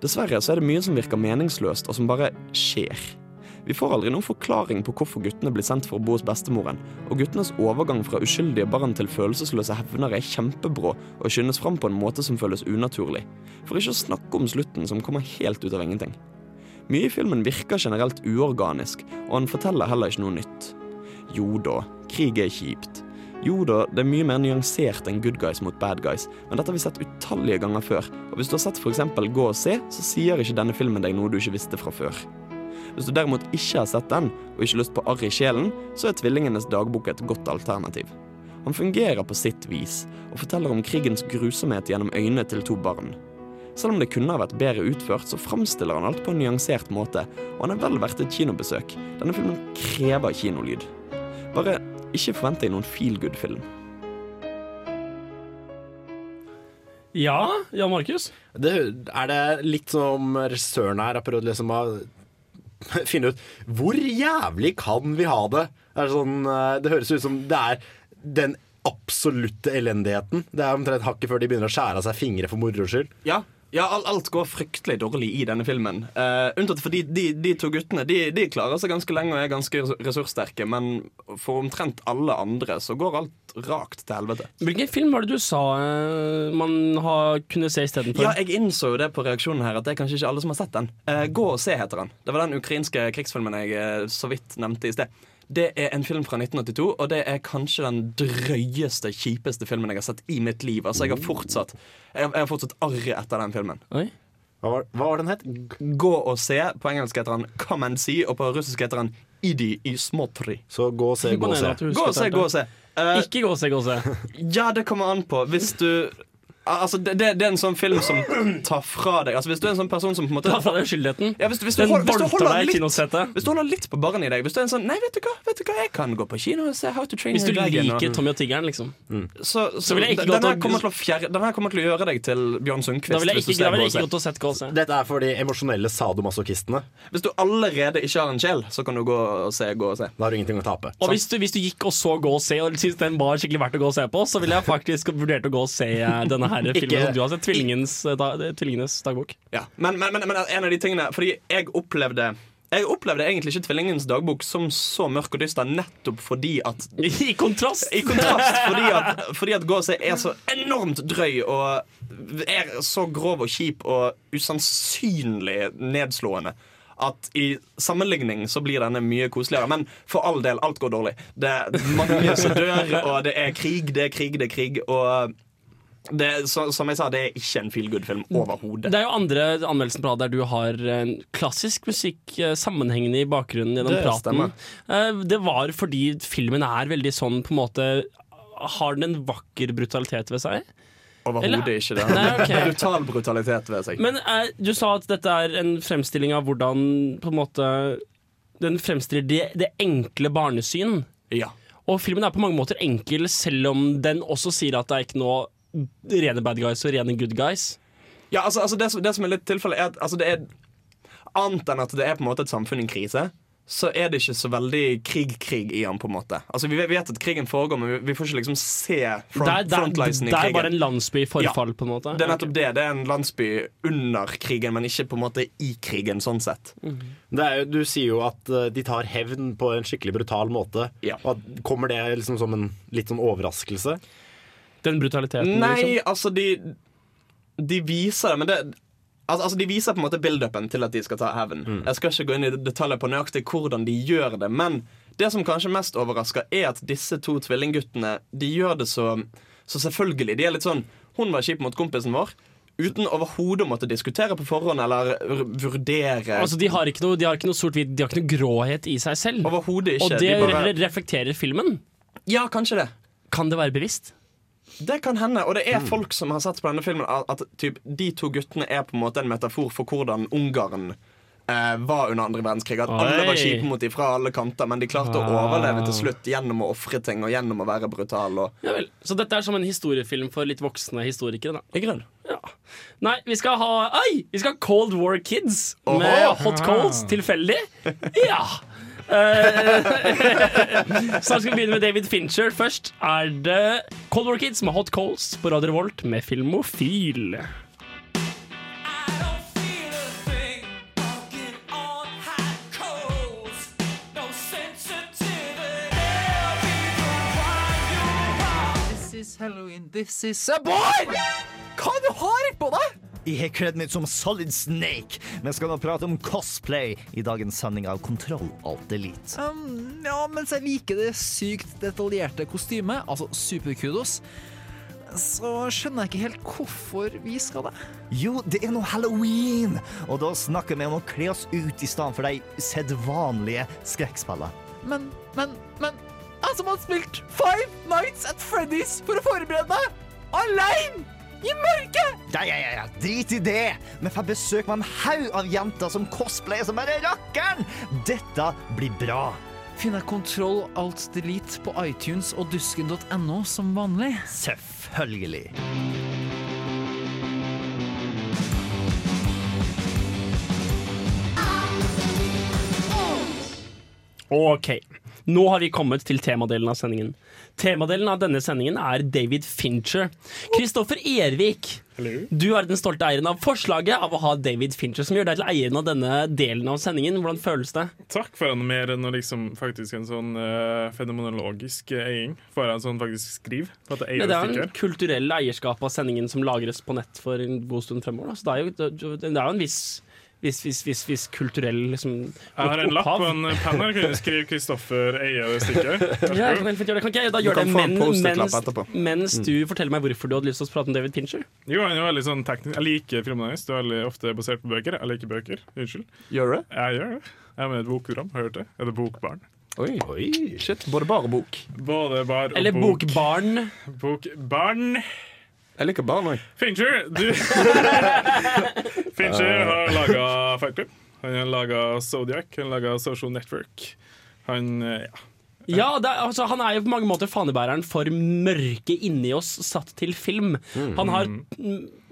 Dessverre så er det mye som virker meningsløst, og som bare skjer. Vi får aldri noen forklaring på hvorfor guttene blir sendt for å bo hos bestemoren, og guttenes overgang fra uskyldige barn til følelsesløse hevnere er kjempebrå og skyndes fram på en måte som føles unaturlig. For ikke å snakke om slutten, som kommer helt ut av ingenting. Mye i filmen virker generelt uorganisk, og han forteller heller ikke noe nytt. Jo da, krig er kjipt. Jo da, det er mye mer nyansert enn good guys mot bad guys, men dette har vi sett utallige ganger før, og hvis du har sett f.eks. Gå og se, så sier ikke denne filmen deg noe du ikke visste fra før. Hvis du derimot ikke har sett den, og ikke lyst på arr i sjelen, så er Tvillingenes dagbok et godt alternativ. Han fungerer på sitt vis, og forteller om krigens grusomhet gjennom øynene til to barn. Selv om det kunne ha vært bedre utført, så framstiller han alt på en nyansert måte, og han er vel verdt et kinobesøk. Denne filmen krever kinolyd. Bare ikke forvent deg noen feel good-film.
Ja, Jan Markus?
Det, er det litt som regissøren her har prøvd liksom å [laughs] finne ut Hvor jævlig kan vi ha det? Det, sånn, eh, det høres ut som det er den absolutte elendigheten. Det er omtrent hakket før de begynner å skjære av seg fingre for moro skyld.
Ja, Ja, al- alt går fryktelig dårlig i denne filmen. Uh, unntatt fordi de, de to guttene de, de klarer seg ganske lenge og er ganske ressurssterke. Men for omtrent alle andre så går alt rakt til helvete.
Hvilken film var det du sa uh, man har, kunne se istedenfor?
Ja, jeg innså jo det på reaksjonen her at det er kanskje ikke alle som har sett den. Uh, Gå og se, heter den. Det var den ukrainske krigsfilmen jeg så vidt nevnte i sted. Det er en film fra 1982, og det er kanskje den drøyeste, kjipeste filmen jeg har sett i mitt liv. Altså, jeg har fortsatt Jeg har, jeg har fortsatt arr etter den filmen.
Oi.
Hva var, hva var den het?
Gå og se. På engelsk heter han Come and See, og på russisk heter han Idi i småtri.
Så gå og se, gå og se.
Gå og se, gå og se. Uh,
Ikke gå og se, gå og se.
Ja, det kommer an på. Hvis du Altså, det, det, det er en sånn film som tar fra deg Altså, Hvis du er en sånn person som på en måte
Tar fra deg skyldigheten?
ja, hvis, du- hvis, du hold, hvis, du litt, hvis du holder litt på barren i deg Hvis du er en sånn Nei, vet du hva, vet du hva jeg kan gå på kino og se How to Train
Hvis du liker
og-
Tommy og tiggeren, liksom.
så, så,
så vil jeg ikke
den, her kommer til å fjerde, den her kommer til å gjøre deg til Bjørn Sundquist.
Da vil jeg
hvis du
ikke, da
ser
vil jeg ikke gå til å sette gå og se.
Dette er for de emosjonelle sadomasochistene.
Hvis du allerede ikke har en sjel, så kan du gå og se. Gå og se.
Da har du ingenting å tape.
Og hvis du, hvis du gikk og så Gå og se og syntes den var skikkelig verdt å gå og se på, så ville jeg faktisk vurdert å gå og se eh, denne her filmen som du har sett, Tvillingens, eh, Tvillingenes dagbok.
Ja. Men, men, men, men en av de tingene Fordi jeg opplevde jeg opplevde egentlig ikke Tvillingens dagbok som så mørk og dyster, nettopp fordi at [laughs]
I kontrast!
I kontrast fordi at, fordi at Gåse er så enormt drøy og er så grov og kjip og usannsynlig nedslående. At i sammenligning så blir denne mye koseligere. Men for all del, alt går dårlig. Det er mange som dør, og det er krig, det er krig, det er krig. Og det, så, som jeg sa, det er ikke en feel good-film overhodet.
Det er jo andre anmeldelsen på rad der du har en klassisk musikk eh, sammenhengende i bakgrunnen gjennom
Det
praten.
stemmer.
Eh, Det var fordi filmen er veldig sånn på en måte Har den en vakker brutalitet ved seg?
Overhodet ikke. Det [laughs]
Nei, okay. [laughs]
Brutal brutalitet ved seg.
Men eh, du sa at dette er en fremstilling av hvordan på en måte den fremstiller det, det enkle barnesyn.
Ja.
Og filmen er på mange måter enkel, selv om den også sier at det er ikke noe rene bad guys og rene good guys.
Ja, altså, altså det, som, det som er litt tilfellet, er at altså, det er Annet enn at det er på en måte et samfunn i krise, så er det ikke så veldig krig-krig i han. på en måte Altså Vi vet at krigen foregår, men vi, vi får ikke liksom se front,
det er, det er,
i
det er bare en landsby i forfall, på en måte.
Det er nettopp det. Det er en landsby under krigen, men ikke på en måte i krigen, sånn sett.
Det er du sier jo at eh, de tar hevn på en skikkelig brutal måte. Og kommer det liksom som en litt sånn overraskelse?
Den brutaliteten,
Nei,
liksom.
altså de De viser det, men det Altså, De viser på en måte build-upen til at de skal ta hevn. Jeg skal ikke gå inn i detaljer på nøyaktig hvordan de gjør det, men det som kanskje mest overrasker, er at disse to tvillingguttene De gjør det så, så selvfølgelig. De er litt sånn Hun var kjip mot kompisen vår. Uten overhodet å måtte diskutere på forhånd eller vurdere.
Altså, de har ikke noe, de har ikke noe sort-hvitt, de har ikke noe gråhet i seg selv.
Overhodet ikke.
Og det
De bare-
re reflekterer filmen.
Ja, kanskje det.
Kan det være bevisst?
Det kan hende. Og det er folk som har sett på denne filmen at, typ, de to guttene er på en måte en metafor for hvordan Ungarn eh, var under andre verdenskrig. At alle var kjipe mot dem fra alle kanter, men de klarte å overleve til slutt gjennom å ofre ting og gjennom å være brutale.
Ja. Så dette er som en historiefilm for litt voksne historikere, da.
I grunn.
Ja. Nei, vi skal ha Oi! Vi skal ha Cold War Kids
Oho.
med Hot Coals tilfeldig. [laughs] Ja. Eh, [laughs] Snart skal vi begynne med David Fincher. Først er det Cold War Kids med Hot Coals på Radio Revolt med Filmofil.
This is Halloween, this is a boy! Hva du har på deg?
Jeg har kledd meg som Solid Snake. Vi skal nå prate om cosplay i dagens sending av Kontroll Alt Elite.
Um, ja, mens jeg liker det sykt detaljerte kostymet, altså superkudos, så skjønner jeg ikke helt hvorfor vi skal det.
Jo, det er nå halloween, og da snakker vi om å kle oss ut i stedet for de sedvanlige skrekkspillene.
Men, men, men Jeg som har spilt Five Nights at Freddy's for å forberede meg! Aleine! I mørket!
Ja, ja, ja, ja, drit i det! Vi får besøk med en haug av jenter som cosplayer som bare rakkeren! Dette blir bra.
Finner Kontroll Alt Delete på iTunes og dusken.no som vanlig?
Selvfølgelig.
Ok, nå har vi kommet til temadelen av sendingen. Temadelen av denne sendingen er David Fincher. Kristoffer Ervik, du er den stolte eieren av forslaget av å ha David Fincher, som gjør deg til eieren av denne delen av sendingen. Hvordan føles det?
Takk for han mer enn liksom faktisk en sånn uh, fenomenologisk Eying, eiing. For han sånn faktisk skriver. For at det
er en kulturell eierskap av sendingen som lagres på nett for en god stund fremover. Da. Så det er jo, det det er jo en viss, viss, hvis, hvis, hvis kulturell liksom,
Jeg har en lapp og en penn her. Kan du skrive 'Kristoffer eier [laughs] det stykket'?
Ja, jeg kan fint gjøre det. Kan ikke jeg da
Du
gjøre det men, mens, mens
Mm.
du forteller meg hvorfor du hadde lyst til å prate om David Pincher?
Jo, han er veldig sånn teknisk. Jeg liker filmene hans. Det er veldig ofte basert på bøker. Jeg liker bøker. Unnskyld.
Gjør du det?
Jeg gjør det. Jeg er med i et bokprogram. Har du hørt det? Er det Bokbarn?
Oi. Shit. Både bar og bok.
Både bar og
Eller
bok.
Bokbarn.
Bokbarn.
Jeg liker barn òg.
Fincher, du [laughs] Fincher har laga Fight Club. Han har laga Zodiac. Han har laga Social Network. Han eh, ja.
Ja, det er, altså, Han er jo på mange måter fanebæreren for mørket inni oss satt til film.
Mm.
Han har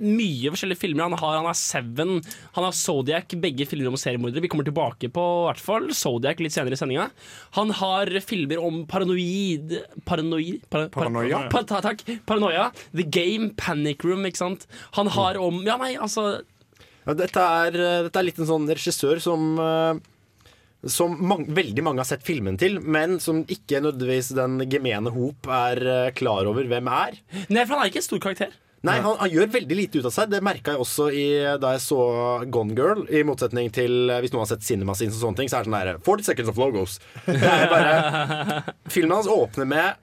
mye forskjellige filmer. Han har, han har Seven, han har Zodiac, begge filmer om seriemordere. Vi kommer tilbake på i hvert fall Zodiac litt senere i sendinga. Han har filmer om paranoid Paranoid? Para, par,
Paranoia.
Pa, ta, takk. Paranoia. The Game, Panic Room, ikke sant. Han har om Ja, nei, altså
Ja, dette, er, eh, dette er litt en sånn regissør som eh, som mange, veldig mange har sett filmen til, men som ikke nødvendigvis den gemene hop er eh, klar over hvem er.
Nei, for han er ikke en stor karakter.
Nei, han, han gjør veldig lite ut av seg. Det merka jeg også i, da jeg så Gone Girl. I motsetning til eh, hvis noen har sett Cinema Scenes og sånne ting, så er det sånn der 40 seconds of logos. Det er bare [laughs] Filmen hans åpner med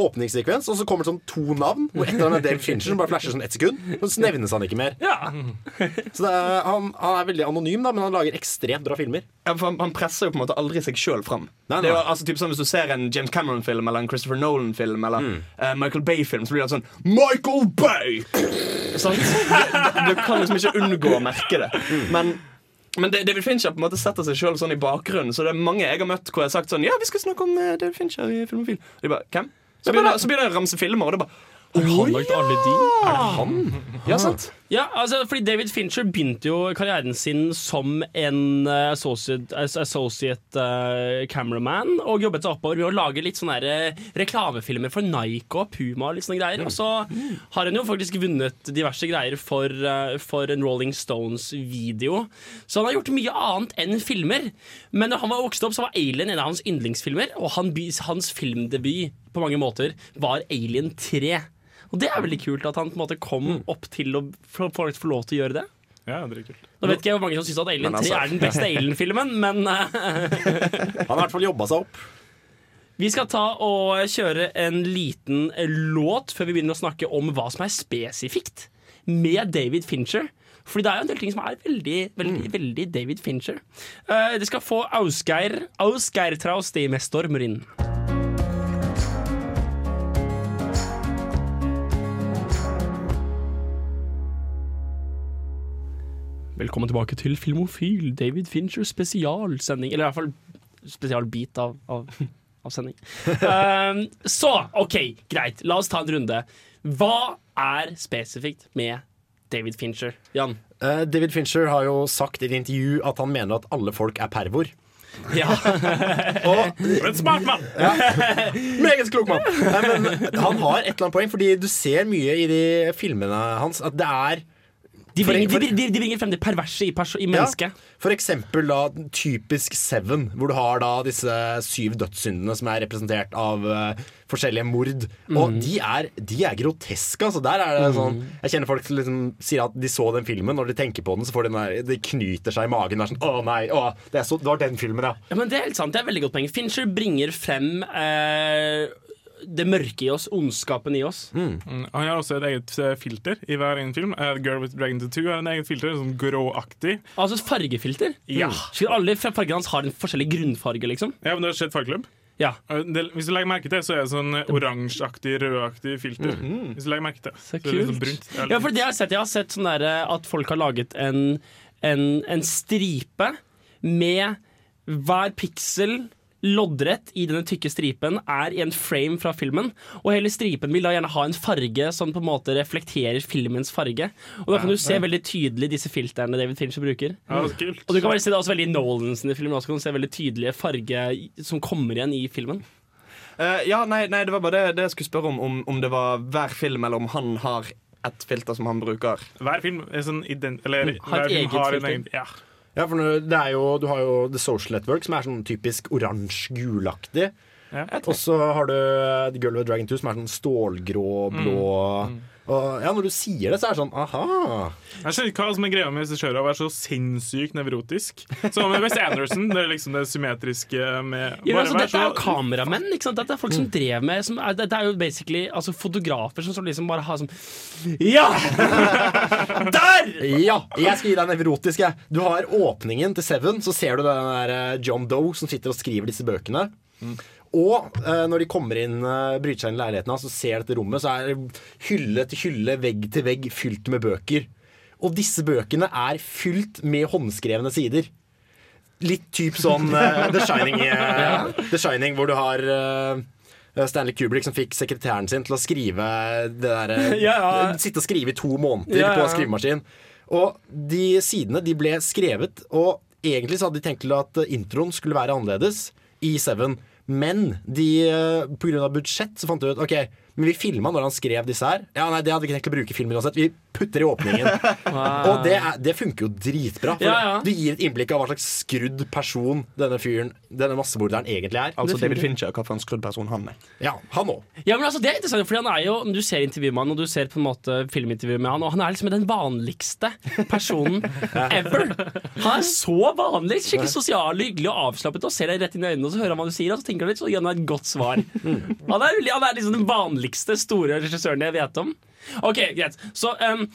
åpningssekvens, og så kommer det sånn to navn. Hvor et av dem er David Fincher, som bare flasher sånn ett sekund. Og så nevnes han ikke mer. Ja. Så det er, han, han er veldig anonym, da, men han lager ekstremt bra filmer.
Ja, for han, han presser jo på en måte aldri seg sjøl fram.
Nei,
Det er jo, altså, typ sånn, Hvis du ser en James Cameron-film eller en Christopher Nolan-film eller eh, Michael Bay-film, så blir det sånn Michael Bay! Sånn Du, [laughs] du kan liksom ikke unngå å merke det. Men men David Fincher på en måte setter seg sjøl sånn i bakgrunnen. Så det er mange jeg har møtt hvor jeg har sagt sånn Ja, vi skal snakke om eh, David Fincher i Filmofil. Og de bare Hvem? Så begynner, så begynner jeg å ramse filmer, og det er bare
Har han lagd alle de?
Er det han? Ja, sant?
Ja, altså, fordi David Fincher begynte jo karrieren sin som en eh, associate, as- associate uh, cameraman, og jobbet seg oppover ved å lage litt sånne der, eh, reklamefilmer for Nike og Puma. og litt sånne greier. Og så har han jo faktisk vunnet diverse greier for, uh, for en Rolling Stones-video. Så han har gjort mye annet enn filmer. Men da han var vokst opp, så var Alien en av hans yndlingsfilmer, og han, hans filmdebut på mange måter var Alien 3. Og det er veldig kult at han på en måte kom opp til å få, lov til å gjøre det.
Ja, det er kult.
Nå vet ikke jeg hvor mange som syns at Alien 3
altså-
er den beste Alien-filmen, men [laughs] eh,
Han har i hvert fall jobba seg opp.
Vi skal ta og kjøre en liten låt før vi begynner å snakke om hva som er spesifikt med David Fincher. Fordi det er jo en del ting som er veldig, veldig, veldig David Fincher. Uh, det skal få Ausgeir Ausgeir Trausti med 'Stormer inn'. Velkommen tilbake til Filmofil, David Fincher spesialsending. Eller i hvert fall spesialbit av, av, av sending. Um, [laughs] så, OK, greit. La oss ta en runde. Hva er spesifikt med David Fincher? Jan?
Uh, David Fincher har jo sagt i et intervju at han mener at alle folk er pervor.
Ja. [laughs]
og, En smart mann!
Meget klok mann! Nei, men han har et eller annet poeng, fordi du ser mye i de filmene hans at det er
De bringer,
for-
de, de, de bringer frem det perverse i, i mennesket.
Ja, for eksempel da typisk Seven, hvor du har da disse syv dødssyndene som er representert av uh, forskjellige mord. Og
Mhm.
de er, de er groteske. Altså. Der er det
Mhm.
sånn Jeg kjenner folk som liksom sier at de så den filmen. Når de tenker på den, så får de den der, de knyter seg i magen. Det er sånn, å nei, å, det, så, det var den filmen, ja.
Ja, men Det er helt sant, det er veldig godt poeng. Fincher bringer frem eh, det mørke i oss, ondskapen i oss.
Mm. Han har også et eget eh, filter i hver egen film. Uh, Girl with Dragon Tattoo har en eget filter, sånn gråaktig.
Altså et fargefilter?
Ja.
Mm. alle fargene hans har en forskjellig grunnfarge, liksom?
Ja, men du har sett Fargeklubb?
Ja.
Det, hvis du legger merke til, så er det sånn eh, oransjeaktig, rødaktig filter.
Mhm.
Hvis du legger merke til.
Så
så det litt sånn
kult.
brunt. Det
Ja, for det jeg har sett, jeg har sett sånn der, eh, at folk har laget en, en, en stripe med hver piksel loddrett i denne tykke stripen er i en frame fra filmen. Og hele stripen vil da gjerne ha en farge som på en måte reflekterer filmens farge. Og da kan du se veldig tydelig disse filterne David Fincher bruker.
Ja, kult.
Og du kan bare se det også veldig i Nolans film. Også kan du se veldig tydelige farge som kommer igjen i filmen.
Uh, ja, nei, nei, det var bare det, det jeg skulle spørre om, om. Om det var hver film, eller om han har et filter som han bruker.
Hver film er sånn ident... Eller
Mm, har et
film
eget
har en
filter.
egen Ja.
Ja, for det er jo, Du har jo The Social Network, som er sånn typisk oransje-gulaktig. Og så har du The Girl with Dragon 2, som er sånn stålgrå-blå. Og ja, Når du sier det, så er det sånn aha.
Jeg skjønner ikke hva som er greia med regissører å være så sinnssykt nevrotisk. Som med Wes Anderson. Det er liksom det symmetriske med
Ja, altså, dette er jo kameramenn. Ikke sant? Dette er folk som drev med som er, Dette er jo basically altså, fotografer som som liksom bare har sånn Ja! [laughs] Der!
Ja! Jeg skal gi deg nevrotisk. jeg. Du har åpningen til Seven, så ser du den der eh, John Doe som sitter og skriver disse bøkene. Og eh, når de kommer inn, eh, bryter seg inn i leiligheten hans og ser dette rommet, så er det hylle til hylle, vegg til vegg fylt med bøker. Og disse bøkene er fylt med håndskrevne sider. Litt typ sånn eh, [laughs] The Shining, eh, The Shining hvor du har eh, Stanley Kubrick som fikk sekretæren sin til å skrive det der, eh, [laughs]
Ja, ja.
Sitte og skrive i to måneder
Ja,
på skrivemaskin. Og de sidene de ble skrevet, og egentlig så hadde de tenkt til at introen skulle være annerledes i Seven. Men de, pga. grunn av budsjett så fant de ut Ok, men vi filma når han skrev disse her. Ja, nei, Det hadde vi ikke tenkt å bruke i filmen uansett. Vi putter i åpningen. [laughs] Og det, er, det funker jo dritbra. For
Ja, ja.
Du gir et innblikk av hva slags skrudd person denne fyren Denne massemorderen egentlig er.
Altså
Det
David. Fincher, hva for en skrudd person han er.
Ja, han òg.
Ja, men altså, det er interessant, fordi han er jo Du ser intervjuet med han, og du ser på en måte filmintervjuet med han, og han er liksom den vanligste personen [laughs] ever. Han er så vanlig, skikkelig sosial, hyggelig og avslappet, og ser deg rett inn i øynene, og så hører han hva du sier, og så tenker han litt, så gir han deg et godt svar. Han er, han er liksom den vanligste store regissøren jeg vet om. Ok, greit. Så um,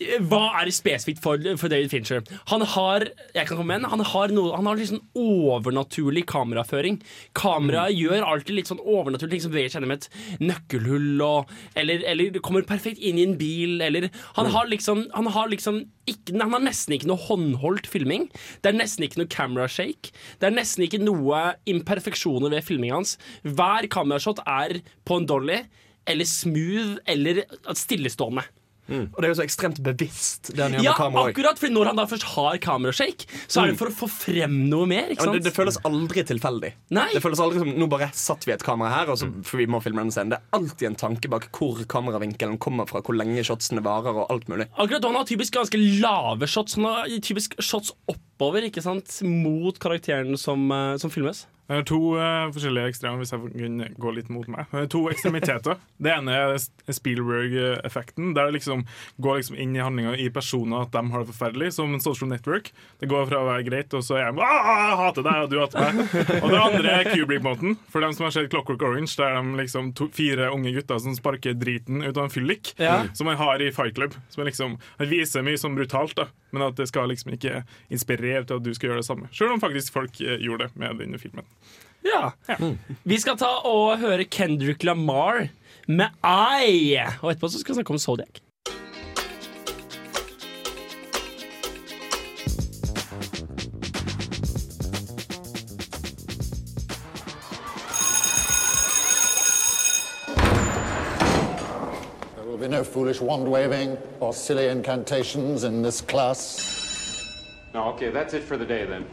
hva er spesifikt for, for David Fincher? Han har jeg kan komme med han har, noe, han har liksom overnaturlig kameraføring. Kameraet gjør alltid litt sånn overnaturlige ting som beveger seg gjennom et nøkkelhull, og, eller, eller kommer perfekt inn i en bil, eller Han har liksom, han har liksom ikke, han har nesten ikke noe håndholdt filming. Det er nesten ikke noe camera shake. Det er nesten ikke noe imperfeksjoner ved filmingen hans. Hver kamerashot er på en dolly eller smooth eller stillestående.
Og det er jo så ekstremt bevisst. Det han gjør
Ja,
med kamera
akkurat, for når han da først har kamerashake, så er det for å få frem noe mer. Ikke
Ja, det, det føles aldri tilfeldig.
Nei.
Det føles aldri som Nå bare satt vi et kamera her, og så, for vi må filme denne scenen. Det er alltid en tanke bak hvor kameravinkelen kommer fra, hvor lenge shotsene varer, og alt mulig.
Akkurat Han har typisk ganske lave shots. Han har typisk shots oppover ikke sant? mot karakteren som, eh, som filmes.
Det er to uh, forskjellige ekstremer, hvis jeg kunne gå litt mot meg. Det er to ekstremiteter. [laughs] Det ene er Spielberg-effekten, der det liksom går liksom inn i handlinga i personer at de har det forferdelig, som en social network. Det går fra å være greit, og så er de «Ah, jeg hater deg, og du hater meg. [laughs] Og det andre er Kubrick-måten. For dem som har sett Clockwork Orange, der de liksom to, fire unge gutter som sparker driten ut av en fyllik,
Ja.
som man har i Fight Club. Som liksom, Han viser mye sånn brutalt, da, men at det skal liksom ikke inspirere til at du skal gjøre det samme. Selv om faktisk folk eh, gjorde det med denne filmen.
Ja. Vi skal ta og høre Kendrick Lamar med I. Og etterpå så skal vi snakke om Zodiac.
There will be no foolish wand waving or silly incantations in this class.
No, okay, that's it for the day then.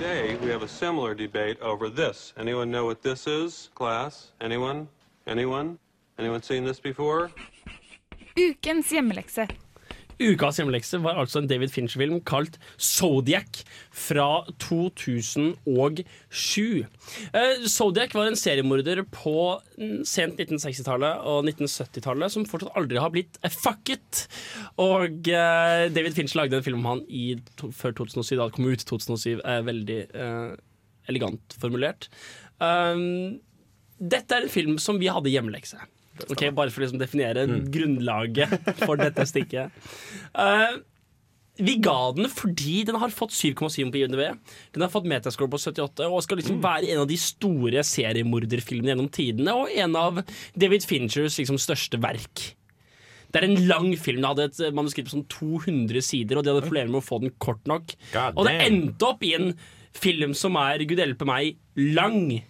Today we have a similar debate over this. Anyone know what this is, class? Anyone? Anyone? Anyone seen this before?
Ukens hjemmelekse.
Ukas hjemmelekse var altså en David Fincher-film kalt Zodiac fra 2007. Eh, Zodiac var en seriemorder på sent 1960-tallet og 1970-tallet som fortsatt aldri har blitt fucket. Og eh, David Fincher lagde en film om han i, to, før 2007, da det kom ut i 2007. Eh, veldig eh, elegant formulert. Um, dette er en film som vi hadde hjemmelekse. Ok, Bare for å liksom definere grunnlaget for dette stikket. Uh, vi ga den fordi den har fått 7,7 på IMDb. Den har fått metascore på 78 og skal liksom være en av de store seriemorderfilmene gjennom tidene, og en av David Finchers liksom største verk. Det er en lang film. Det hadde et manuskript på sånn 200 sider, og de hadde problemer med å få den kort nok.
God
og det endte opp i en film som er, gud hjelpe meg, lang.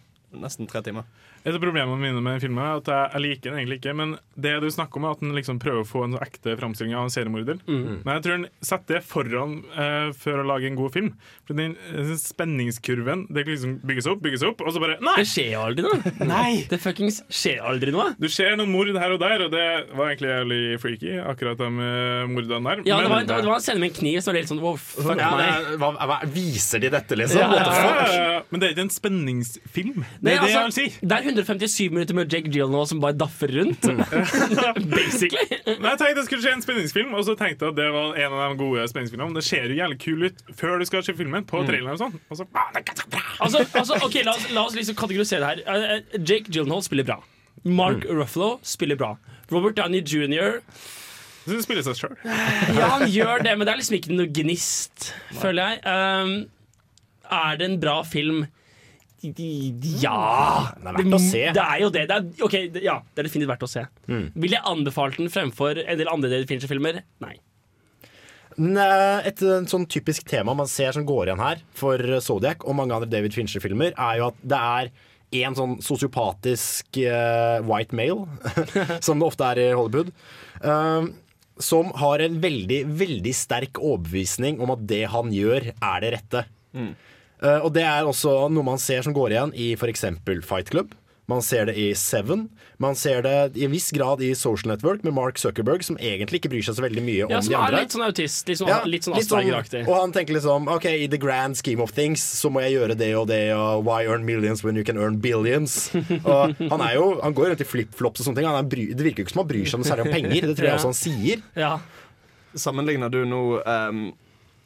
nesten tre timer.
Et av problemene mine med filmen er at jeg, jeg liker den egentlig ikke. Men det du snakker om, er at den liksom prøver å få en sånn ekte framstilling av en seriemorder.
Mm.
Men jeg tror den setter det foran uh, for å lage en god film. For den, den spenningskurven Det liksom bygges opp, bygges opp, og så bare Nei!
Det skjer aldri noe. [laughs]
Nei!
Det fuckings skjer aldri noe.
Du ser noen mord her og der, og det var egentlig jævlig freaky, akkurat de uh, mordene der.
Ja, det
Men-
var, det var- det var en scene med en kniv som var helt sånn wow, fuck
Ja,
meg.
det, hva, hva, viser de dette, liksom?
Ja, ja.
Ja, ja, ja. Men det er ikke en spenningsfilm. Det
Nei,
er det jeg vil
altså,
si.
Det er 157 minutter med Jake Gyllenhaal som bare daffer rundt. [laughs] Basically.
Men jeg tenkte det skulle skje en spenningsfilm, og så tenkte jeg at det var en av de gode spenningsfilmene. Det ser jo jævlig kul ut før du skal se filmen, på traileren og sånn. Og så.
Altså, altså, ok, la oss, la oss liksom kategorisere det her. Eh, eh, Jake Gyllenhaal spiller bra. Mark Ruffalo spiller bra. Robert Downey jr.
Jeg det spiller seg sjøl. [laughs]
Ja, han gjør det, men det er liksom ikke noe gnist, føler jeg. Um, er det en bra film? Ja!
Det er verdt å se.
Det er jo det. det er, ok, det, ja, det er definitivt verdt å se.
Mm.
Vil jeg anbefalt den fremfor en del andre David Fincher-filmer? Nei.
Et eh, sånn typisk tema man ser som går igjen her for Zodiac og mange andre David Fincher-filmer, er jo at det er en sånn sosiopatisk uh, white male, [laughs] som det ofte er i Hollywood, uh, som har en veldig, veldig sterk overbevisning om at det han gjør, er det rette. Eh, og det er også noe man ser som går igjen i f.eks. Fight Club. Man ser det i Seven. Man ser det i en viss grad i Social Network med Mark Zuckerberg, som egentlig ikke bryr seg så veldig mye om
Ja, som
de
er
andre.
litt sånn autist. Litt sånn,
Ja,
litt sånn
sånn-
Asperger-aktig.
Og han tenker liksom OK, i the grand scheme of things så må jeg gjøre det og det, og why earn millions when you can earn billions? [laughs] Og han er jo Han går rundt i flipflops og sånne ting. Han er bry, det virker jo ikke som han bryr seg noe særlig om penger. Det tror jeg
Ja.
også han sier.
Ja.
Sammenligner du nå um,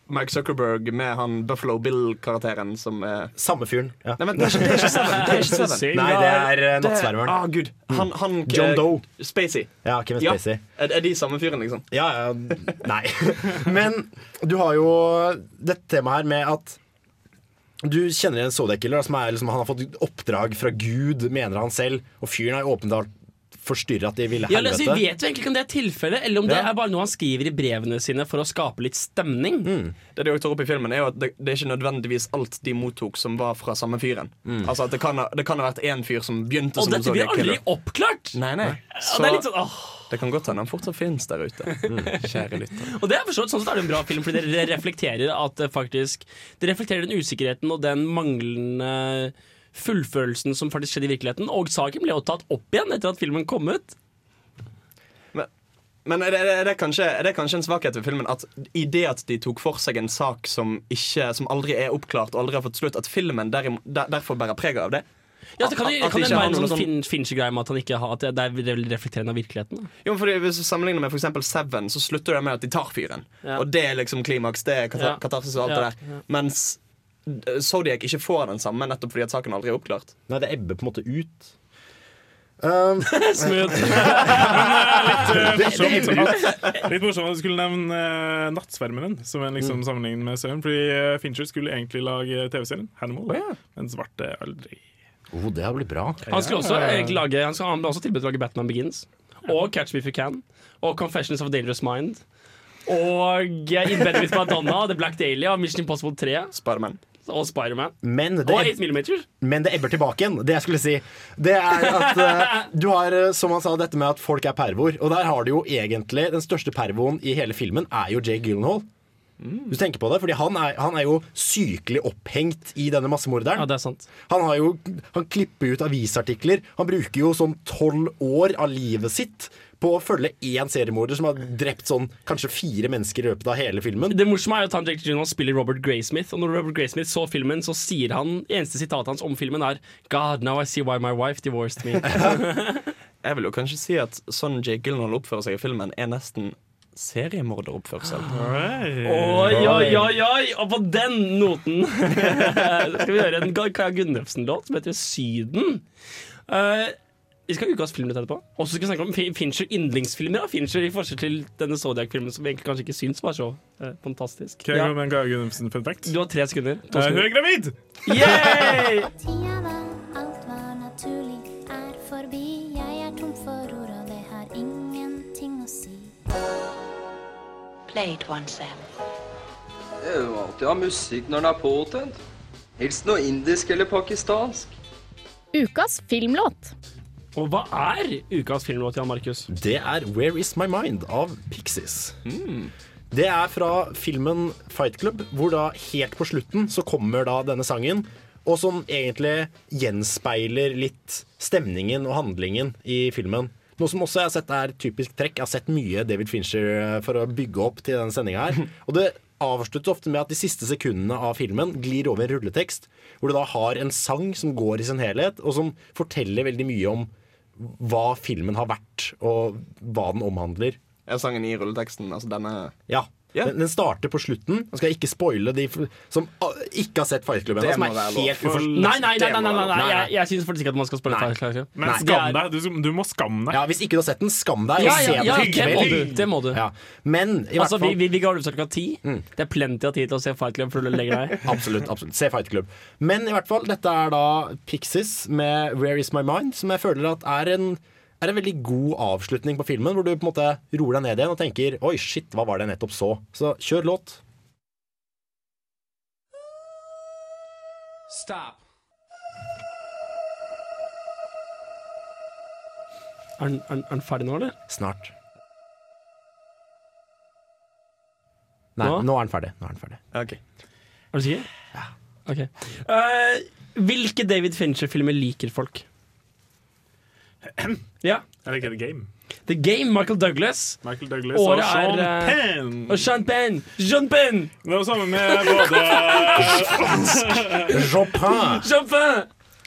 Mark Zuckerberg med han Buffalo Bill-karakteren som er
Samme fyren. Ja.
Nei, men det er ikke, det er ikke Seven. Det er ikke [laughs] Seven.
Nei, det er eh, Nattsvermeren.
Ah, gud. Han, han,
John
eh,
Doe.
Spacey.
Ja, Kevin Spacey.
Er, er de samme fyren, liksom?
Ja, ja, nei. [laughs] Men du har jo dette temaet her med at du kjenner en Zodiac-killer som er liksom, han har fått oppdrag fra Gud, mener han selv, og fyren er åpenbart forstyrra til ville
Ja, altså, vi vet jo egentlig ikke om det er tilfellet, eller om det er bare noe han skriver i brevene sine for å skape litt stemning.
Det de også tar opp i filmen er jo at det, det er ikke nødvendigvis alt de mottok som var fra samme fyren. Altså at Det kan ha, det kan ha vært én fyr som begynte
Og
som
dette blir aldri oppklart!
Nei, nei.
Så, det er litt sånn, åh.
det kan godt hende han fortsatt finnes der ute. [laughs] Kjære lytter.
Og det er forstått, sånn sett er det en bra film, fordi det reflekterer at det faktisk Det reflekterer den usikkerheten og den manglende fullførelsen som faktisk skjedde i virkeligheten. Og saken ble jo tatt opp igjen etter at filmen kom ut.
Men er det, er, det kanskje, er det kanskje en svakhet ved filmen at i det at de tok for seg en sak som, ikke, som aldri er oppklart og aldri har fått slutt, at filmen der, der, derfor bærer preg av det?
Ja, så kan
at
kan
de
det være en sånn
sånn-
fin, Fincher-greie med at han ikke har At det er veldig reflekterende av virkeligheten. Da.
Jo, fordi Hvis du sammenligner med for Seven, så slutter det med at de tar fyren.
Ja.
Og det er liksom klimaks. Det er katar
Ja.
katarsis og alt
Ja,
det der. Mens Zodiac ikke får den samme, nettopp fordi at saken aldri er oppklart.
Nei, det ebber på en måte ut. Um, [laughs]
Smooth. [laughs]
Litt, eh,
Det- det
morsomt, litt morsomt at du skulle nevne uh, Nattsvermeren som en liksom sammenligning med serien. Fordi eh, Fincher skulle egentlig lage TV-serien Hannibal, men svarte aldri.
Oh, det har blitt bra.
Han skulle også lage Han, skal, han ble også tilbudt å lage Batman Begins. Og Catch Me If You Can. Og Confessions of a Dangerous Mind. Og eh, In Bed With Madonna, The Black Dahlia, Mission Impossible 3.
Spiderman.
Og Spiderman.
Men det,
Og 8 Millimeter.
men det ebber tilbake igjen. Det jeg skulle si, det er at uh, [laughs] du har, eh, som han sa, dette med at folk er pervoer. Og der har du jo egentlig den største pervoen i hele filmen, er jo Jay Gyllenhaal. Du tenker på det, fordi han er, han er jo sykelig opphengt i denne massemorderen.
Ja, det sant.
Han, har jo, han klipper ut avisartikler. Han bruker jo sånn tolv år av livet sitt på å følge én seriemorder som har drept sånn kanskje fire mennesker i løpet av hele filmen.
Det morsomme er jo at han Jake Gyllenhaal spiller Robert Graysmith. Og når Robert Graysmith så filmen, så sier han Eneste sitatet hans om filmen er God, now I see why my wife divorced me. [laughs]
Jeg vil jo kanskje si at sånn Jake Gyllenhaal oppfører seg i filmen, er nesten seriemorderoppførsel.
Oi, oi, oi, oi! Og på den noten [laughs] skal vi høre en Kaja Gunnufsen-låt som heter Syden. Eh, vi skal ha ukas filmnytt etterpå. Og så skal vi snakke om Fin- Fincher yndlingsfilmer Da. Fincher, i forskjell til denne Zodiac-filmen som vi egentlig kanskje ikke syns var så eh, fantastisk.
Kan jeg
Ja.
med en Gaga Gunnufsen fun fact?
Du har tre sekunder. To
Eh, Hun er gravid!
Yay! [laughs]
Tida da alt var naturlig, er forbi. Jeg er tom for ord, og det har ingenting å si.
Play it once, Sam.
Det er jo alltid å ha musikk når den er påtent. Helst noe indisk eller pakistansk.
Ukas filmlåt.
Og hva er ukas filmlåt, Jan Markus?
Det er Where Is My Mind av Pixies. Det er fra filmen Fight Club, hvor da helt på slutten så kommer da denne sangen. Og som egentlig gjenspeiler litt stemningen og handlingen i filmen. Noe som også jeg har sett er typisk trekk. Jeg har sett mye David Fincher eh, for å bygge opp til denne sendinga her. [laughs] Og det avsluttes ofte med at de siste sekundene av filmen glir over en rulletekst, hvor du da har en sang som går i sin helhet, og som forteller veldig mye om hva filmen har vært, og hva den omhandler.
Er sangen i rulleteksten? Altså denne
Ja.
Ja.
Den, den starter på slutten. Nå skal jeg ikke spoile de som ah, ikke har sett Fight Club Som er helt
For-
Nei, nei, nei, nei, nei, nei, nei.
Nei,
Jeg, jeg syns faktisk ikke at man skal
spoile
Fight Club.
Men skam deg. Du, du må skamme deg.
Ja, Hvis ikke du har sett den, skam deg.
Ja, ja, ja, det må du. Det må du.
Ja. Men i
Altså, hvert
fall
vi, vi ga ut klokka ti. Det er plenty av tid til å se Fight Club før du legger deg. [laughs]
Absolutt. absolutt Se Fight Club. Men i hvert fall, dette er da Pixies med Where Is My Mind, som jeg føler at er en, er en veldig god avslutning på filmen, hvor du på en måte roer deg ned igjen og tenker Oi, shit, hva var det jeg nettopp så? Så kjør låt.
Stop. Er den, er er ferdig nå, eller?
Snart. Nei,
Nå?
nå er den ferdig. Nå er den ferdig.
Er du sikker? Ja. Ok. Uh, hvilke David Fincher-filmer liker folk? Ja.
Jeg liker The Game.
The Game, Michael Douglas.
Michael Douglas
Året
og Sean
er, eh,
Penn.
Og Sean Penn! Sean Penn!
Det var sammen med både
Chopin!
Chopin!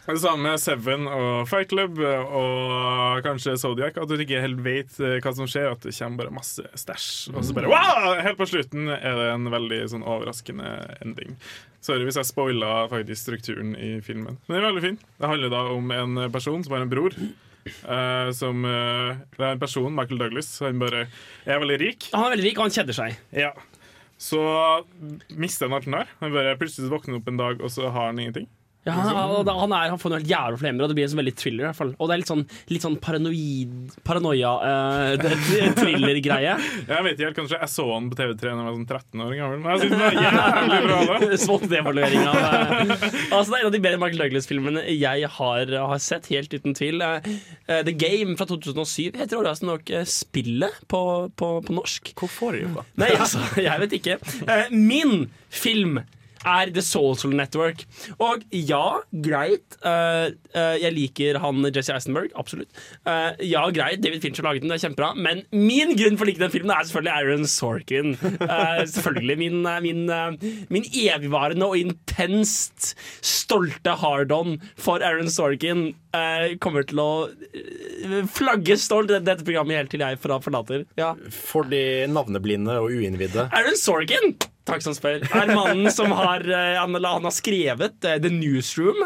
Det samme med Seven og Fight Club og kanskje Zodiac. At du ikke helt vet eh, hva som skjer, at det kommer bare masse stæsj. Og så bare wow! Helt på slutten er det en veldig sånn overraskende ending. Sorry hvis jeg spoila faktisk strukturen i filmen. Men det er veldig fin. Det handler da om en person som har en bror. Eh, som uh, Det er en person, Michael Douglas, han bare er veldig rik.
Han er veldig rik, og han kjeder seg.
Ja. Så mister han alt han har. Han bare plutselig våkner opp en dag, og så har han ingenting.
Ja, han, han, han, er, han får noe helt jævla flemmer, og det blir en sånn veldig thriller. i hvert fall Og det er litt sånn, litt sånn paranoid Paranoia uh, thriller-greie. [laughs]
Jeg vet ikke helt, kanskje Jeg så han på TV3 da jeg var sånn 13 år gammel. Men jeg synes det var jævlig bra da [laughs]
Svart evaluering av eh, [laughs] Altså, Det er en av de bedre Michael Douglas-filmene jeg har, har sett, helt uten tvil. Eh, The Game fra 2007 heter overraskende nok uh, Spillet på, på, på norsk.
Hvorfor? de?
Nei, altså, jeg vet ikke. Uh, min film er The Social Network. Og ja, greit. Uh, uh, jeg liker han Jesse Eisenberg. Absolutt. Uh, ja, greit. David Fincher laget den, det er kjempebra. Men min grunn for å like den filmen er selvfølgelig Aaron Sorkin. Selvfølgelig min, min, min evigvarende og intenst stolte hard-on for Aaron Sorkin kommer til å eh, flagge stolt dette programmet helt til jeg fra- forlater. Ja.
For de navneblinde og uinnvidde.
Aaron Sorkin Takk som spør. Er mannen som har eh, Han, han har skrevet eh, The Newsroom.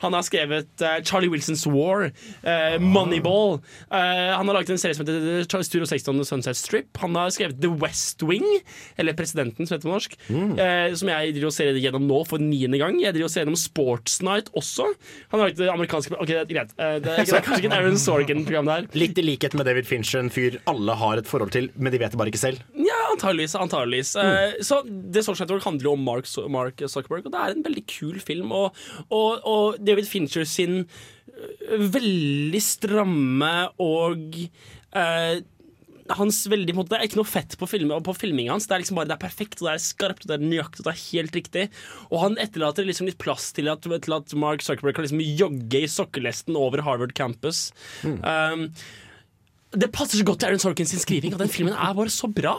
Han har skrevet eh, Charlie Wilson's War. eh, Moneyball. Eh, han har laget en serie som heter Charles Turo 16 og Sunset Strip. Han har skrevet The West Wing, eller Presidenten, som heter på norsk. eh, som jeg driver og ser gjennom nå for niende gang. Jeg driver og ser gjennom Sports Night også. Han har laget det amerikanske Ok, det er greit. Eh, det, er, kanskje ikke en Aaron Sorkin-program der.
Litt i likhet med David Fincher, en fyr alle har et forhold til, men de vet det bare ikke selv.
Ja, antageligvis. antageligvis. Mm. så The Social Network handler jo om Mark, Mark Zuckerberg, og det er en veldig kul film. Og, og, og David Fincher sin øh, veldig stramme og eh, hans veldig, måte, Det er ikke noe fett på, film, på filminga hans. Det er liksom bare det er perfekt, og det er skarpt, og det er nøyaktig, og det er helt riktig. Og han etterlater liksom litt plass til at, til at Mark Zuckerberg kan liksom jogge i sokkelesten over Harvard campus. Um, det passer så godt til Aaron Sorkins sin skriving, og den filmen er bare så bra.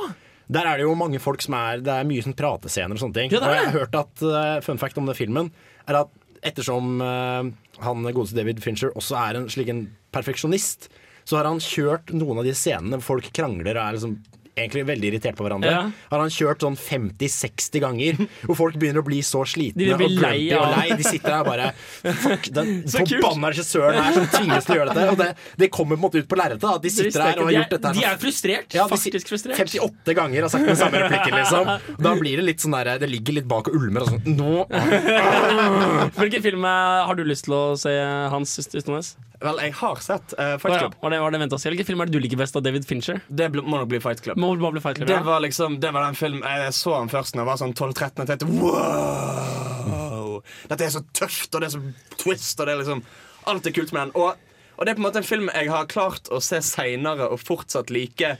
Der er det jo mange folk som er Det er mye sånn pratescener og sånne ting.
Ja,
og jeg har hørt at uh, Fun fact om den filmen er at ettersom uh, han godeste David Fincher også er en slik en perfeksjonist, så har han kjørt noen av de scenene hvor folk krangler og er liksom egentlig veldig irritert på hverandre.
Ja.
Har han kjørt sånn 50-60 ganger, hvor folk begynner å bli så slitne og grumpy og lei. De sitter der bare Fuck, den [laughs] forbanna regissøren her som tvinges til å gjøre dette. Og det, det kommer på en måte ut på lerretet. At De sitter der og har gjort dette her
De er- er frustrert,
Ja, de
faktisk frustrert.
58 ganger har sagt den samme replikken, liksom. Da blir det litt sånn der, det ligger litt bak og ulmer. Og sånn, nå [laughs]
Hvilken film eh, har du lyst til å se, Hans Ystadnes?
Vel, jeg har sett uh, Fight Club.
var det, var det å si? Hvilken film er det du liker best av David Fincher?
Det ble, må nok bli Fight Club.
Må, må bli Fight Club,
Det
ja.
var liksom Det var den filmen Jeg så den først da jeg var sånn 12-13 og tenkte wow! Dette er så tøft, og det er så twist, og det er liksom Alt er kult med den. Og, og det er på en måte en film jeg har klart å se seinere og fortsatt like,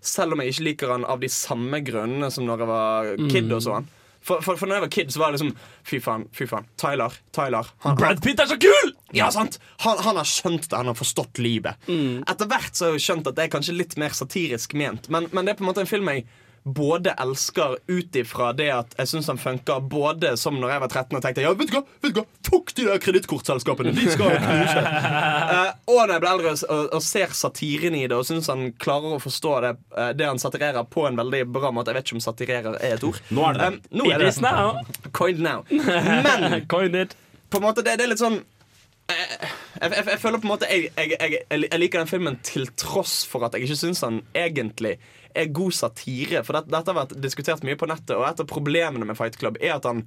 selv om jeg ikke liker den av de samme grunnene som når jeg var kid. og sånn for, for, for når jeg var kid, så var det liksom Fy faen, fy faen. Tyler. Tyler. Han,
Brad Pitt er så kul!
Ja, sant? Han, han har skjønt det, han har forstått livet. Etter hvert så har jeg skjønt at det er kanskje litt mer satirisk ment, men, men det er på en måte en film jeg både elsker ut ifra det at jeg syns han funker både som når jeg var 13 og tenkte Ja, vet du hva, vet du hva? fuck de der kredittkortselskapene! De skal knuse! uh, [laughs] og når jeg ble eldre og, og ser satiren i det og syns han klarer å forstå det, uh, det han satirerer på en veldig bra måte. Jeg vet ikke om satirerer er et ord.
Nå er det.
Um, nå er
It
det
is now.
Coined now. [laughs] Men
Coined it.
på en måte, det, det er litt sånn jeg, jeg, jeg føler på en måte jeg liker den filmen til tross for at jeg ikke syns han egentlig er god satire. For dette, dette har vært diskutert mye på nettet, og et av problemene med Fight Club er at han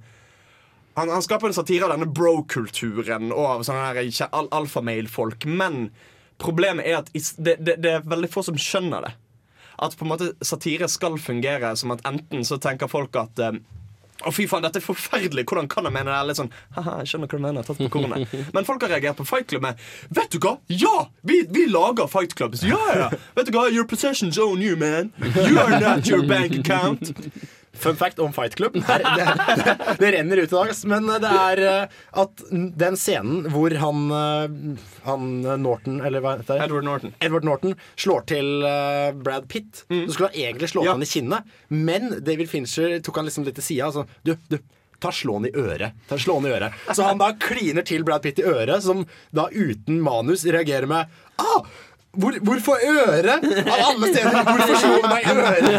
han, han skaper en satire av denne bro-kulturen og av sånne al alfamale-folk. Men problemet er at det, det, det er veldig få som skjønner det. At på en måte satire skal fungere som at enten så tenker folk at eh, å fy faen, dette er forferdelig, hvordan kan jeg mene det? Litt sånn, haha, jeg skjønner hva du mener, tatt på kornet Men folk har reagert på Fight Club med Vet du hva? Ja! Vi, vi lager Fight Clubs. Ja, ja! Vet du hva? Your possessions own you, man. You are not your bank account.
Fun fact om Fight Club. [laughs] Det, det, det renner ut i dag, men det er eh, at den scenen hvor han, eh, han eh, Norton Eller hva heter det?
Edward Norton.
Edward Norton slår til eh, Brad Pitt. Så skulle han egentlig slå
Ja.
han i kinnet, men David Fincher tok han liksom litt til sida. Altså, du, du, ta slå han i øret. Ta slå han i øret. Så han da kliner til Brad Pitt i øret, som da uten manus reagerer med ah, hvor, hvorfor øre? Av alle steder! Hvorfor slo du meg i øret?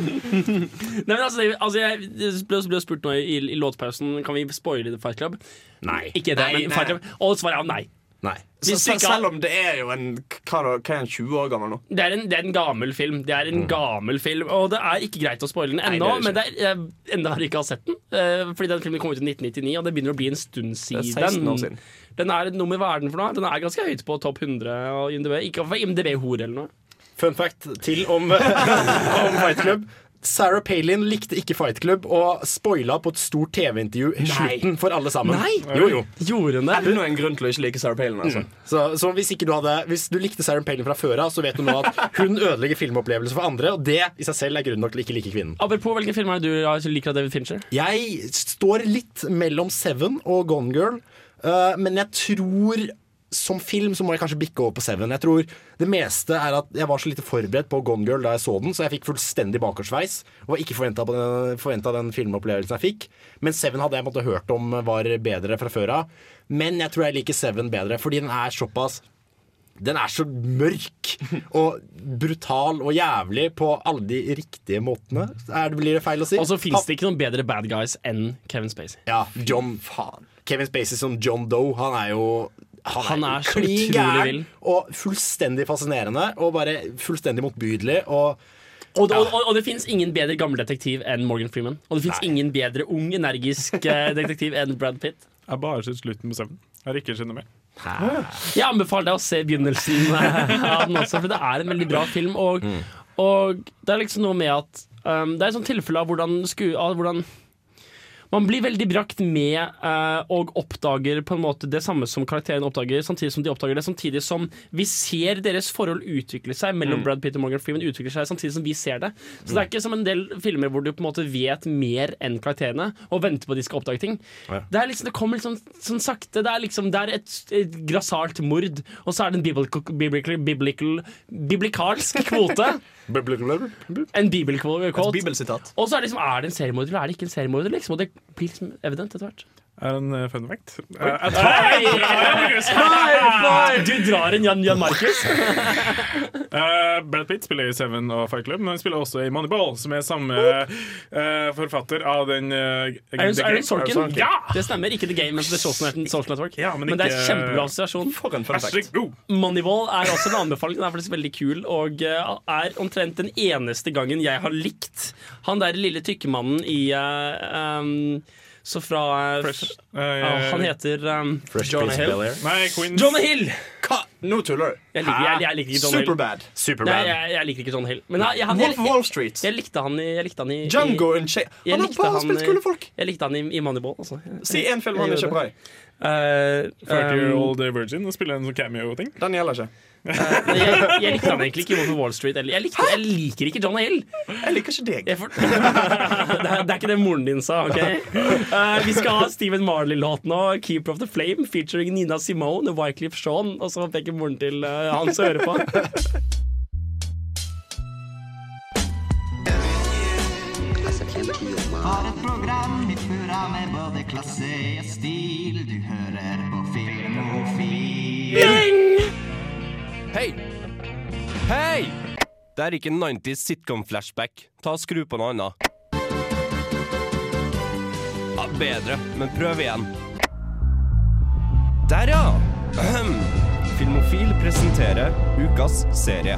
[laughs]
Nei, men altså, det- altså Jeg jeg ble, ble spurt nå i, i låtpausen Kan vi spoile The Fight Club.
Nei.
Ikke det,
Nei,
men
nei.
Fight Club. Og svaret er nei.
Nei.
Så,
så,
selv,
ikke
selv om det er jo en Hva hva er en 20 år gammel nå?
Det er, en, det er en gammel film. Det er en gammel film Og det er ikke greit å spoile den ennå.
det er det
Men det er, jeg, enda har ikke sett den. Uh, fordi den filmen kom ut i 1999, og det begynner å bli en stund
er
siden.
16 år siden.
Den er nummer hva er den for noe? Den er ganske høyt på topp 100 og IMDb. Ikke for IMDb-hore eller noe.
Fun fact til om, [laughs] om Fight Club. Sarah Palin likte ikke Fight Club og spoila på et stort TV-intervju slutten for alle sammen.
Nei!
Jo, jo.
Gjorde hun det?
Enda en grunn til å ikke like Sarah Palin. Altså.
Så, så hvis, ikke du hadde, hvis du likte Sarah Palin fra før av, så vet du nå at hun ødelegger filmopplevelser for andre, og det i seg selv er grunn nok til ikke like kvinnen.
Apropos, hvilke film er du liker av David Fincher?
Jeg står litt mellom Seven og Gone Girl, Uh, men jeg tror som film så må jeg kanskje bikke over på Seven. Jeg tror Det meste er at jeg var så lite forberedt på Gone Girl da jeg så den, så jeg fikk fullstendig bakoversveis. Og var ikke forventa den, den filmopplevelsen jeg fikk. Men Seven hadde jeg måtte hørt om var bedre fra før av. Men jeg tror jeg liker Seven bedre, fordi den er såpass den er så mørk [laughs] og brutal og jævlig på alle de riktige måtene. Er det, blir det feil å si?
Og så fins det ikke noen bedre bad guys enn Kevin Spacey.
Ja, John Faen. Kevin Spacey som John Doe, han er jo han er,
Han er så utrolig vill.
og fullstendig fascinerende og bare fullstendig motbydelig. Og
Og, og, og, og det fins ingen bedre gammel detektiv enn Morgan Freeman. Og det fins ingen bedre ung, energisk eh, [laughs] detektiv enn Brad Pitt.
Jeg bare syns slutten på Seven. Jeg har ikke noe mer.
Jeg anbefaler deg å se begynnelsen [laughs] eh, av den også, for det er en veldig bra film. Og, og det er liksom noe med at um, Det er et sånt tilfelle av hvordan, sku, av hvordan man blir veldig brakt med eh, og oppdager på en måte det samme som karakteren oppdager, samtidig som de oppdager det, samtidig som vi ser deres forhold utvikle seg mellom
Mm.
Brad Pitt og Morgan Freeman utvikler seg samtidig som vi ser det. Så det er ikke som en del filmer hvor du på en måte vet mer enn karakterene og venter på at de skal oppdage ting.
Ja.
Det, er liksom, det kommer liksom sånn, sånn sakte. Det er liksom Det er et, et grassat mord, og så er det en biblical, biblical, biblical, biblikalsk kvote. [laughs] En
bibelsitat.
Og så er det liksom Er det en seriemorder eller er det ikke en seriemorder? Liksom, og det blir liksom evident etter hvert.
Er en eh, fun fact. Eh,
nei! Du drar en Jan, Jan Markus. [laughs]
Eh, Brad Pitt spiller i Seven og Fight Club, men han spiller også i Moneyball, som er samme uh, forfatter av den uh,
Aaron, Aaron Sorkin. Ja! Det stemmer. Ikke The Game, men The Social Network.
Ja, men
men, det er
ikke-
kjempebra assosiasjon.
God.
Moneyball er også en anbefaling. Den er faktisk veldig kul og eh, er omtrent den eneste gangen jeg har likt han der lille tykkemannen i um, Så fra eh,
Fresh.
uh, Han heter um,
Fresh John
Hill.
Nei, Queens.
Jonah Hill!
Hva? Nå tuller du.
Jeg jeg, jeg liker ikke John Hill.
Superbad.
Nei, jeg, jeg liker ikke John Hill. Men jeg, jeg,
Wolf Wall Street.
jeg likte han i, jeg likte han i
Django and
Shay.
Han har bare
han
spilt kule folk.
Jeg likte han i, i Moneyball. Altså.
Si én film han ikke er bra i.
Uh,
40 Year
um,
Old Virgin og spille en sånn cameo-ting.
Den gjelder ikke.
Jeg, jeg likte han egentlig ikke i Wolf of Wall Street. Eller, jeg, likte, jeg liker ikke John Hill.
Jeg liker ikke deg.
Jeg får- [laughs] det, er, det er ikke det moren din sa. ok? Uh, vi skal ha Stephen Marley-låt nå, 'Keeper of the Flame', featuring Nina Simone og Wycliffe Shaun. Og så peker moren til uh, han som hører på.
Har et program i fura med både klasse
Hei! Hei! Det er ikke 90s sitcom-flashback. Ta og Skru på noe annet. Ja, bedre, men prøv igjen. Der, ja! Ahem. Filmofil presenterer ukas serie.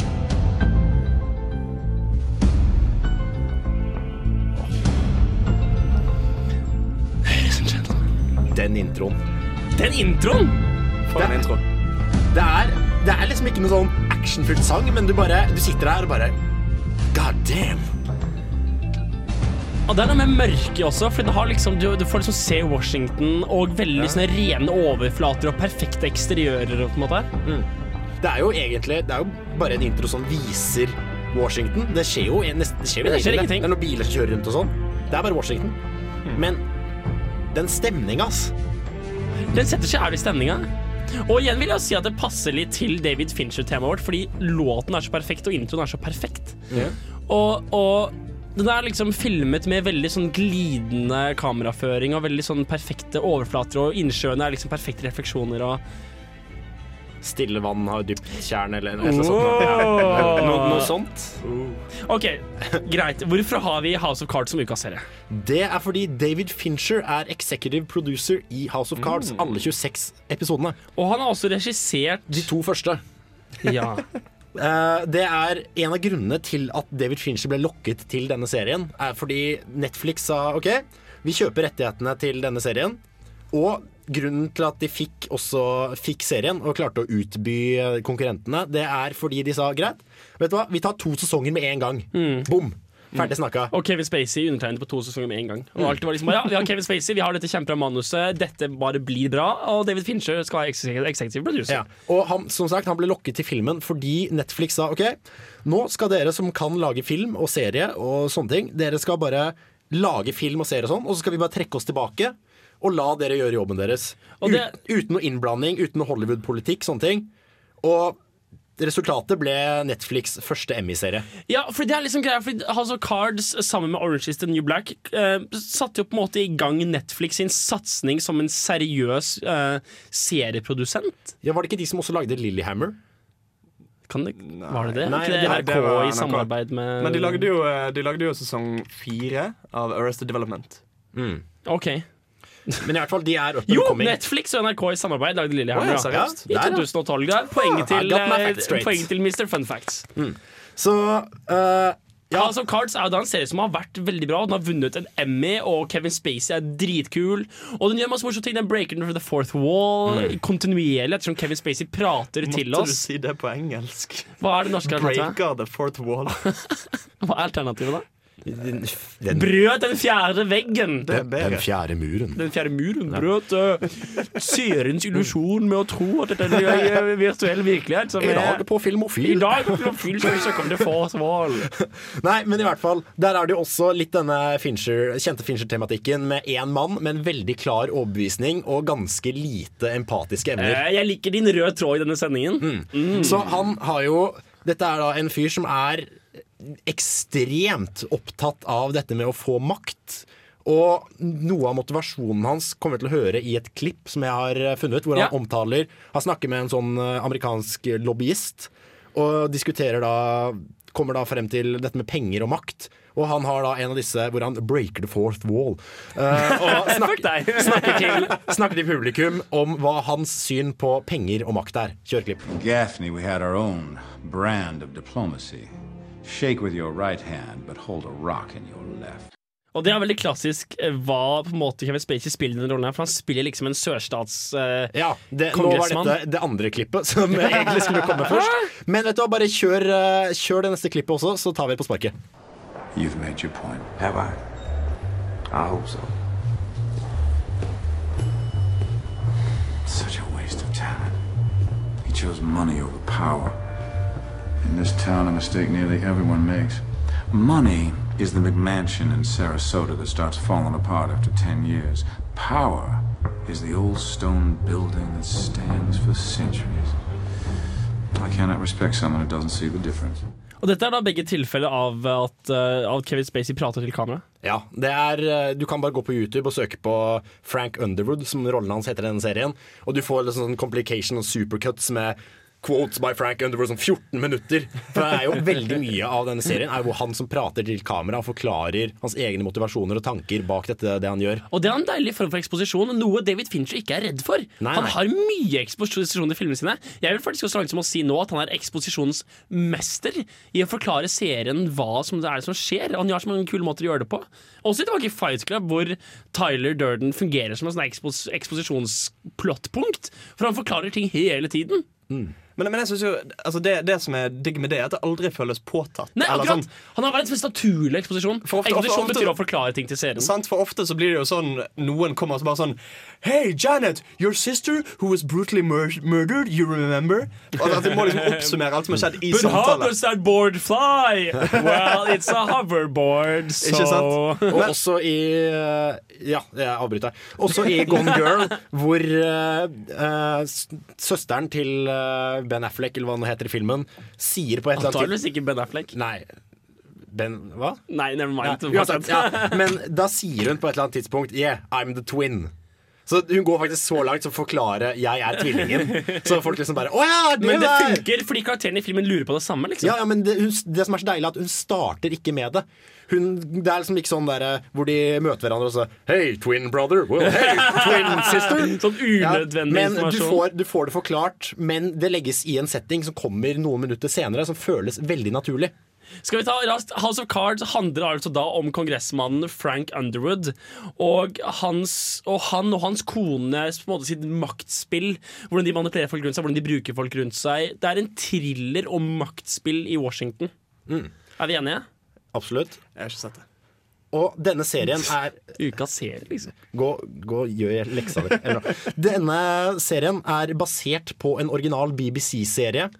Den introen.
Den introen!
For en intro. Det er, det er liksom ikke noe sånn actionfylt sang, men du bare Du sitter der og bare God damn.
Og det er noe med mørket også, for liksom, du, du får liksom se Washington og veldig sånne rene overflater og perfekte eksteriører. på en måte.
Det er jo egentlig Det er jo bare en intro som viser Washington. Det skjer jo nesten Det skjer, jo
Det skjer.
Det er noen biler som kjører rundt og sånn. Det er bare Washington. Men den stemninga, ass.
Den setter seg ærlig i stemninga. Og igjen vil jeg si at det passer litt til David Fincher-temaet vårt, fordi låten er så perfekt, og introen er så perfekt. Og, og den er liksom filmet med veldig sånn glidende kameraføring og veldig sånn perfekte overflater, og innsjøene er liksom perfekte refleksjoner og
Stille vann har dypt tjern, eller annet sånt. Ja. Noe, noe sånt.
OK, greit. Hvorfor har vi House of Cards som ukas serie?
Det er fordi David Fincher er executive producer i House of Cards, alle 26 episodene.
Og han har også regissert
De to første.
Ja. [laughs]
Eh, det er en av grunnene til at David Fincher ble lokket til denne serien, er fordi Netflix sa OK, vi kjøper rettighetene til denne serien. Og grunnen til at de fikk, også, fikk serien og klarte å utby konkurrentene, det er fordi de sa greit, vet du hva, vi tar to sesonger med en gang. Bom! Ferdig snakka.
Og Kevin Spacey undertegnet på to sesonger med en gang. Og
Mm.
alt var liksom, ja, vi har Kevin Spacey, vi har dette kjempebra manuset, dette bare blir bra, og David Fincher skal være executive producer.
Ja. Og han, som sagt, han ble lokket til filmen fordi Netflix sa OK, nå skal dere som kan lage film og serie og sånne ting, dere skal bare lage film og serie og sånn, og så skal vi bare trekke oss tilbake og la dere gjøre jobben deres.
Og det-
Ut, uten noe innblanding, uten noe Hollywood-politikk, sånne ting. Og resultatet ble Netflix' første Emmy-serie.
Ja, for det er liksom greia For House of Cards sammen med Orange is the New Black eh, satte jo på en måte i gang Netflix sin satsing som en seriøs eh, serieprodusent.
Ja, Var det ikke de som også lagde Lillyhammer?
Kan det, var det det?
Nei,
det,
det-
NRK
det var
i samarbeid med
Men de lagde jo, eh, de lagde jo sesong fire av Arrested Development.
OK.
Men i hvert fall, de er up and
Jo,
coming.
Netflix og NRK i samarbeid lagde Lillehammer.
Oh, ja?
I
ja.
2012. Det er poenget
Ah,
til,
my
eh, poenget til Mr. Fun Facts.
Så uh,
ja. Altså, Cards er jo da en serie som har vært veldig bra. Den har vunnet en Emmy, og Kevin Spacey er dritkul. Og den gjør masse morsomme ting. Den breaker den for the fourth wall
Mm.
kontinuerlig, ettersom Kevin Spacey prater til oss.
Måtte du si det på engelsk?
Hva er det norske alternativet?
Breaker the fourth wall. [laughs]
Hva er alternativet, da?
Den,
Brøt den fjerde veggen!
den, den fjerde muren.
Den fjerde muren brøt uh, seerens illusjon med å tro at dette er en virtuell virkelighet. Som
I dag på Filmofil.
I dag på Filmofil skal vi søke om det wall. [laughs]
Nei, men i hvert fall, der er det jo også litt denne Fincher, kjente Fincher-tematikken med én mann med en veldig klar overbevisning og ganske lite empatiske evner.
Eh, Jeg liker din røde tråd i denne sendingen. Mm.
Så han har jo Dette er da en fyr som er ekstremt opptatt av dette med å få makt. Og noe av motivasjonen hans kommer vi til å høre i et klipp som jeg har funnet, hvor
Ja.
han omtaler Han snakker med en sånn eh, amerikansk lobbyist og diskuterer da Kommer da frem til dette med penger og makt. Og han har da en av disse hvor han breaker the fourth wall. Uh, og [laughs] snakker, snakker, til, snakker til publikum om hva hans syn på penger og makt er. Kjør klipp.
Gaffney, we had our own brand of diplomacy. Shake with your right hand, but hold a rock in your left.
Og det er veldig klassisk eh, hva på en måte Kevin Spacey spiller denne rollen her, for han spiller liksom en sørstats eh,
Ja, det, nå var dette det andre klippet som [laughs] egentlig skulle komme først. Men vet du hva, bare kjør, eh, kjør det neste klippet også, så tar vi det på sparket.
You've made your point.
Have I? I hope so. Such a waste of time.
He chose money over power. In this town, a mistake nearly everyone makes. Money is the McMansion in Sarasota that starts falling apart after 10 years. Power is the old stone building that stands for centuries. I cannot respect someone who doesn't see the difference.
Og dette er da begge tilfeller av at, uh, at Kevin Spacey prater til kamera.
Ja, det er, eh, Du kan bare gå på YouTube og søke på Frank Underwood, som rollen hans heter i denne serien. Og du får liksom sånn complication og supercuts med quotes by Frank Underwood sånn 14 minutter. For det er jo veldig mye av denne serien er jo han som prater til kamera og forklarer hans egne motivasjoner og tanker bak dette, det han gjør.
Og det er en deilig form for eksposisjon, noe David Fincher ikke er redd for.
Nei,
Han
nei.
har mye eksposisjon i filmene sine. Jeg vil faktisk gå så langt som å si nå at han er eksposisjonens mester i å forklare serien hva som det er som skjer. Han har så mange kule måter å gjøre det på. Også tilbake i Fight Club, hvor Tyler Durden fungerer som en sånn ekspos eksposisjonsplottpunkt. For han forklarer ting hele tiden.
Men, men jeg synes jo, altså det, det som er digg med det, er at det aldri føles påtatt.
Nei,
Eller
akkurat!
sånn-
Han har verdens mest naturlige eksposisjon.
For ofte-
eksposisjon
ofte-
betyr å forklare ting til serien.
Sant? For ofte så blir det jo sånn Noen kommer og så bare sånn Hey, Janet, your sister who was brutally mur murdered, you remember? Og at de må liksom oppsummere alt som har skjedd i [laughs]
But how
samtale.
does that board fly? Well, it's a hoverboard, so [laughs]
Ikke sant? Og også i eh, Ja, jeg avbryter. Også i Gone Girl, hvor uh, uh, søsteren til eh, Ben Affleck, eller hva han heter i filmen, sier på et eller
Antakeligvis ikke Ben Affleck.
Nei. Ben Hva?
Nei, never mind.
Ja, ja. Men da sier hun på et eller annet tidspunkt Yeah, I'm the twin. Så hun går faktisk så langt som å forklare 'jeg er tvillingen'. Så folk liksom bare 'Å ja, det
Men det
der!»
funker fordi karakteren i filmen lurer på det samme. liksom
Ja, ja, men det, hun, det som er så deilig, er at hun starter ikke med det. Hun, det er liksom ikke sånn der eh, hvor de møter hverandre og så Hei, twin brother. Well, hey, [laughs] twin sister. [laughs]
Sånn unødvendig
men du får, du får det forklart, men det legges i en setting som kommer noen minutter senere, som føles veldig naturlig.
Skal vi ta rast, House of Cards handler altså da om kongressmannen Frank Underwood. Og, hans, og han og hans kone på en måte sitt maktspill. Hvordan de manipulerer folk rundt seg, hvordan de bruker folk rundt seg. Det er en thriller om maktspill i Washington. Er vi enige?
Absolutt.
Jeg har ikke sett det.
Og denne serien er
Ukas serie, liksom.
Gå, gå gjør leksa di. Denne serien er basert på en original BBC-serie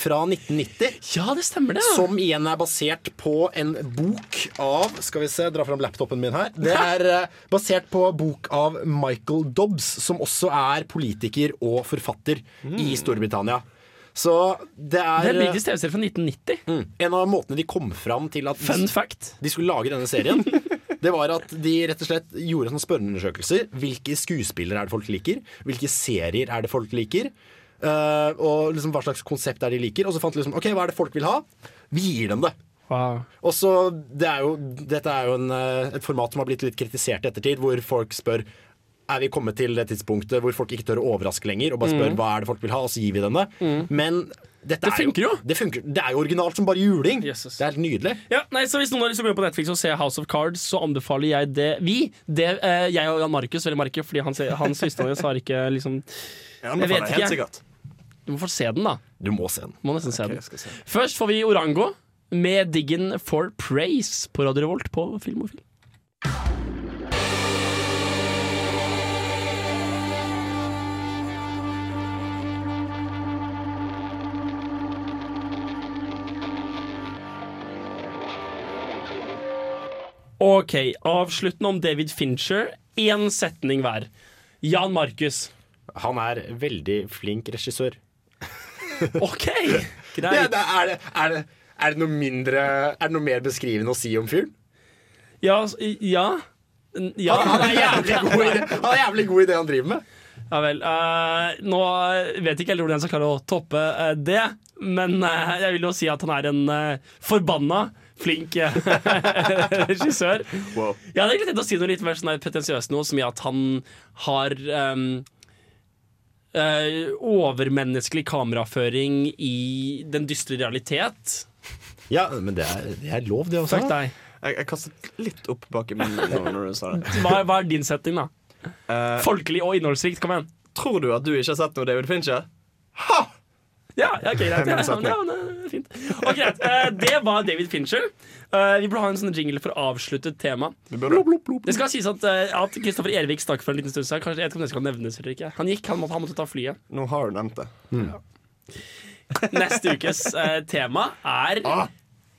fra 1990.
Ja, det stemmer det
Som igjen er basert på en bok av Skal vi se, dra fram laptopen min her. Det er eh, basert på bok av Michael Dobbs, som også er politiker og forfatter i Storbritannia. Så det er
Det er britisk TV-serie fra 1990.
Mm. En av måtene de kom fram til at
Fun fact.
de skulle lage denne serien, [laughs] det var at de rett og slett gjorde sånne spørreundersøkelser. Hvilke skuespillere er det folk liker? Hvilke serier er det folk liker? Uh, og liksom hva slags konsept er det de liker? Og så fant de liksom OK, hva er det folk vil ha? Vi gir dem det. Og så, det er jo, Dette er jo en, eh, et format som har blitt litt kritisert i ettertid, hvor folk spør er vi kommet til det tidspunktet hvor folk ikke tør å overraske lenger, og bare spør
Mm.
hva er det folk vil ha, og så gir vi dem det.
Mm.
Men dette
Det
er
funker jo.
Det, funker, det er jo originalt som bare juling. Det er helt nydelig.
Ja, nei, så Hvis noen har lyst til å gå på Netflix og se House of Cards, så anbefaler jeg det. Vi, det, eh, jeg og Jan Markus, eller Marke, fordi hans, hans historie har ikke liksom
Jeg anbefaler helt sikkert.
Du må få se den, da.
Du må se den.
Må nesten se
okay,
den.
se.
Først får vi Orango med Diggin for Praise på Radio Revolt på Film og Film. OK, avsluttende om David Fincher. Én setning hver. Jan Markus.
Han er veldig flink regissør.
OK, [laughs] greit.
det, er, det, er, det, er det noe mindre Er det noe mer beskrivende å si om fyren?
Ja, ja. ja.
Han, er jævlig god i det, han er jævlig god i det han driver med.
Ja vel. Uh, nå vet ikke helt hvordan jeg skal klare å toppe uh, det, men uh, jeg vil jo si at han er en forbanna flink [laughs] regissør. regissør. Jeg hadde egentlig tenkt å si noe litt mer sånn pretensiøst nå, som i at han har um, uh, overmenneskelig kameraføring i den dystre realitet.
Ja, men det er, det er lov, det også.
Takk deg.
Jeg, jeg kastet litt opp bak i munnen når du sa det.
Hva, hva er din setting, da?
Uh,
Folkelig og innholdsrikt, kom igjen.
tror du at du ikke har sett noe David Fincher?
Ja, ja, okay, greit. [laughs] Ja, ja, ja, det er fint. Ok, greit. Eh, det var David Fincher. Eh, vi burde ha en sånn jingle for å avslutte tema. Det skal sies at, at Kristoffer Ervik stakk for en liten stund siden. Kanskje jeg vet ikke om det skal nevnes eller ikke. Han gikk, han måtte, han måtte ta flyet.
Nå har du nevnt det.
Neste ukes eh, tema er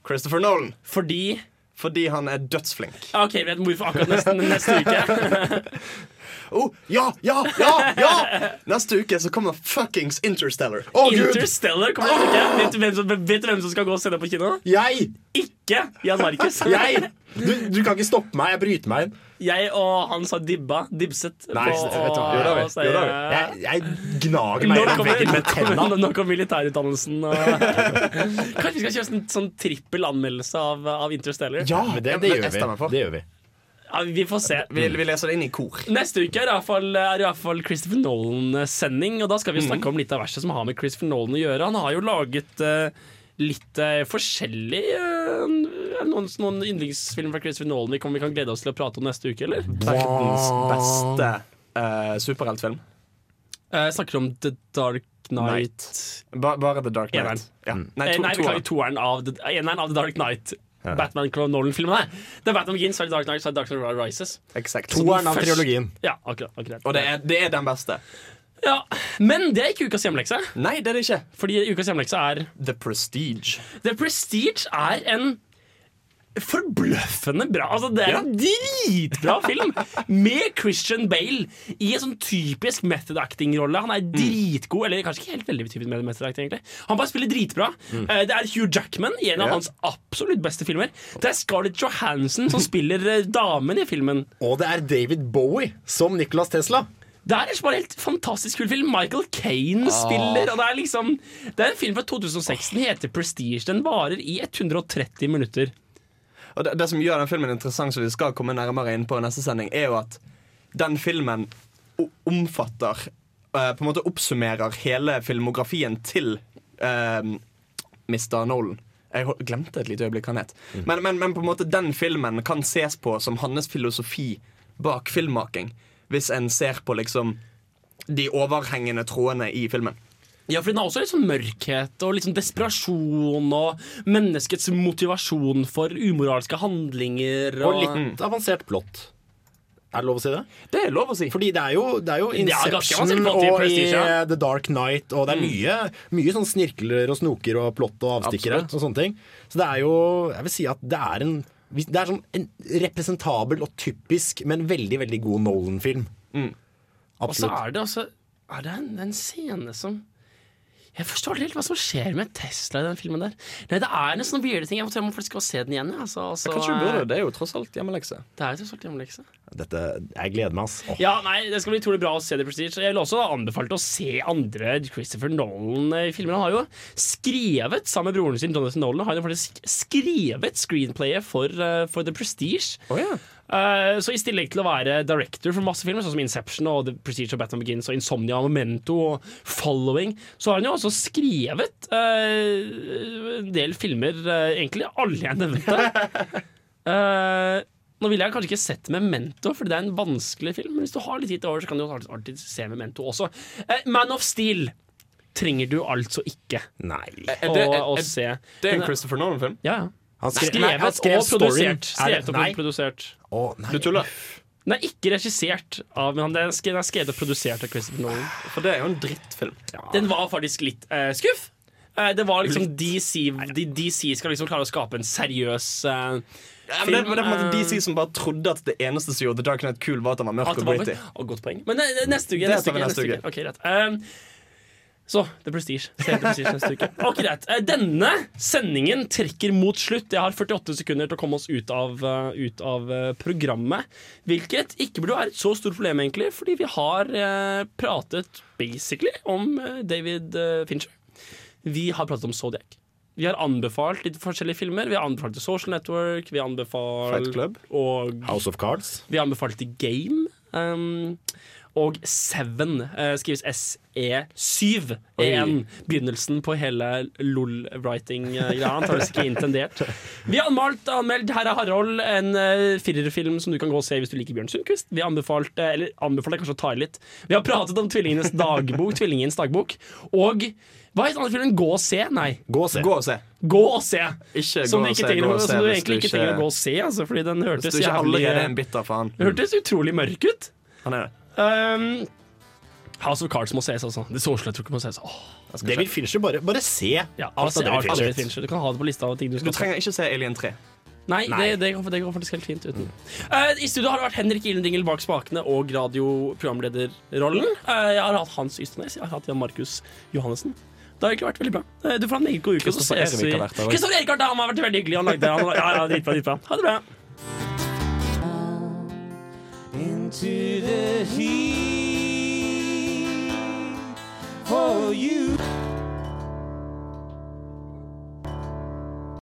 Christopher Nolan.
Fordi
Fordi han er dødsflink.
OK, vet du hvorfor akkurat neste, neste uke? [laughs]
Oh, ja, ja, ja! ja Neste uke så kommer fuckings Interstellar.
Interstellar kommer neste uke. Vet du, hvem som, vet du hvem som skal gå og se det på kino?
Jeg!
Ikke Jan Markus. [laughs]
Jeg! Du, du kan ikke stoppe meg. Jeg bryter meg inn.
Jeg og han sa dibba. Dibset.
Nei,
på
vet du
å-
vi.
eh,
Jeg, jeg gnager meg
kommer,
veggen med tenna. [laughs]
nå, kom militærutdannelsen. Og [laughs] Kanskje vi skal kjøre en sånn trippel anmeldelse av, av Interstellar?
Ja, men det, det, gjør vi. det gjør vi.
Ja, vi får se.
Vi, vi leser det inn i kor.
Neste uke er det iallfall- er i hvert fall Christopher Nolan-sending. Og da skal vi snakke om litt av verset som har med Christopher Nolan å gjøre. Han har jo laget uh, litt uh, forskjellig uh, noen, noen yndlingsfilmer fra Christopher Nolan vi kan, vi kan glede oss til å prate om neste uke, eller?
Verdens beste uh, superheltfilm.
Jeg snakker om The Dark Knight.
Ba bare The Dark Knight. Ja.
Nei,
Nei, to,
Nei, beklager, toeren av, av The Dark Knight. Batman Nolan-filmene. Det er Batman Begins, er Dark Knight, Dark Knight Rises.
Exakt.
Toeren av triologien.
Ja, akkurat, akkurat.
Og det er, det er den beste.
Ja, Men det er ikke ukas hjemlekse.
Nei, det er det ikke.
Fordi ukas hjemlekse er
The Prestige.
The Prestige er en forbløffende bra Altså Det er en dritbra film med Christian Bale i en sånn typisk method acting-rolle. Han er dritgod, eller kanskje ikke helt veldig typisk method acting, egentlig. Han bare spiller dritbra. Mm. Det er Hugh Jackman i en av
Ja.
hans absolutt beste filmer. Det er Scarlett Johansson som [laughs] spiller eh, damen i filmen.
Og det er David Bowie som Nicholas Tesla.
Det er en helt fantastisk kul film. Michael Kane
Ah.
spiller. Og det er liksom Det er en film fra 2006. Den heter Prestige. Den varer i 130 minutter.
Og det, det som gjør den filmen interessant, som vi skal komme nærmere inn på i neste sending, er jo at den filmen omfatter uh, På en måte oppsummerer hele filmografien til uh, Mr. Nolan. Jeg glemte et lite øyeblikk han het. Men, men, men på en måte den filmen kan ses på som hans filosofi bak filmmaking. Hvis en ser på liksom de overhengende trådene i filmen.
Ja, for Den har også litt sånn mørkhet og litt sånn desperasjon og menneskets motivasjon for umoralske handlinger.
Og litt avansert plott. Er det lov å si det?
Det er lov å si.
Fordi det er jo, det er jo
Det er
Inception
plott
og i The Dark Night, og det er mye, mye sånn snirkler og snoker og plott og avstikkere.
Absolutt.
og sånne ting Så det er jo Jeg vil si at det er en det er sånn en representabel og typisk, men veldig veldig god Nolan-film.
Og så er det altså Er det en, en scene som jeg forstår ikke helt hva som skjer med Tesla i den filmen der. Nei, Det er nesten noen weirde ting. Jeg må, jeg må faktisk gå og se den igjen. ja. Altså, altså,
Kanskje du burde, Det er jo tross alt hjemmelekse.
Det er jo tross alt hjemmelekse.
Dette, jeg gleder meg, ass. Oh.
Ja, nei, Det skal bli utrolig bra å se The Prestige. Jeg vil også anbefale å se andre Christopher Nolan-filmer. Han har jo skrevet, sammen med broren sin Jonathan Nolan, har han jo faktisk skrevet screenplayet for, uh, for The Prestige. Eh, så i tillegg til å være director for masse filmer, sånn som Inception og The Prestige of Batman Begins og Insomnia og Memento og Following, så har han jo også skrevet eh, en del filmer, eh, egentlig alle jeg nevnte. [laughs] Eh, nå ville jeg kanskje ikke sett Memento, for det er en vanskelig film. Men hvis du har litt tid til over, så kan du alltid, se Memento også. Eh, Man of Steel trenger du altså ikke
Nei.
Er det,
å,
er,
å se.
det er en Christopher Nolan-film?
Ja, ja.
Han skrev-
Skrevet
nei, han skrev
og
storyen.
produsert.
Er det-
Skrevet og
nei.
produsert.
Å, nei.
Du tuller?
Den er ikke regissert av Men han er den er skrevet og produsert av Christopher Nolan.
For det er jo en drittfilm.
Den var faktisk litt eh, skuff. Eh, det var liksom DC de, DC skal liksom klare å skape en seriøs eh,
Ja, men det, men det er på en måte
eh,
DC som bare trodde at det eneste som gjorde The Dark Knight kul, var at han var mørk
At det
og
var-
gritty.
Å, godt poeng. Men eh, neste uke.
Det
Neste
tar vi
uke,
neste
uke. Ok, greit. Ehm, så The Prestige. Se The Prestige neste uke. [laughs] Ok, greit. Eh, Denne sendingen trekker mot slutt. Jeg har 48 sekunder til å komme oss ut av, eh, ut av eh, programmet. Hvilket ikke burde være et så stort problem, egentlig, fordi vi har pratet basically om David Fincher. Vi har pratet om Zodiac. Vi har anbefalt litt forskjellige filmer. Vi har anbefalt The Social Network. Vi har anbefalt
Fight Club.
Og
House of Cards.
vi har anbefalt The Game. Um, og Seven uh, skrives SE7. EN. Begynnelsen på hele LOL-writing-greia. Antakeligvis ikke intendert. Vi har anmeldt, anmeldt Her er Harald, en uh, firerfilm som du kan gå og se hvis du liker Bjørn Sundquist. Vi har anbefalt, eh, eller anbefaler kanskje å ta i litt. Vi har pratet om Tvillingenes dagbok. Tvillingens dagbok. Og hva het andre filmen? Gå og se? Nei.
Gå og se.
Gå og se.
Gå og se.
Ikke
Som
gå og se,
trenger,
gå og
som du egentlig ikke
ikke-
trenger å gå og se, altså, fordi den
Hvis
hørtes
du ikke
jævlig
allerede er en bitter faen.
Den hørtes utrolig mørk ut.
Han er det.
Um, House of Cards må ses, altså. The Social Network må ses. Åh,
David Fincher, bare, bare se
Ja,
alt av David Fincher.
Fincher. Du kan ha det på lista av ting du
Du
skal
trenger ikke se Alien 3.
Nei,
Nei.
Det, det, går, det går faktisk helt fint uten. Uh, I studio har det vært Henrik Ilendingel bak spakene og radioprogramlederrollen. Uh, jeg har hatt Hans Ysternes, jeg har hatt Jan Markus Johannessen. Det har egentlig vært veldig bra. Uh, Du får ha en meget god uke.
Kristoffer
Erik har vært der, han har vært veldig hyggelig. Han lagde, han, ja, ja, dritbra, dritbra. Ha det bra.
To the heat for you.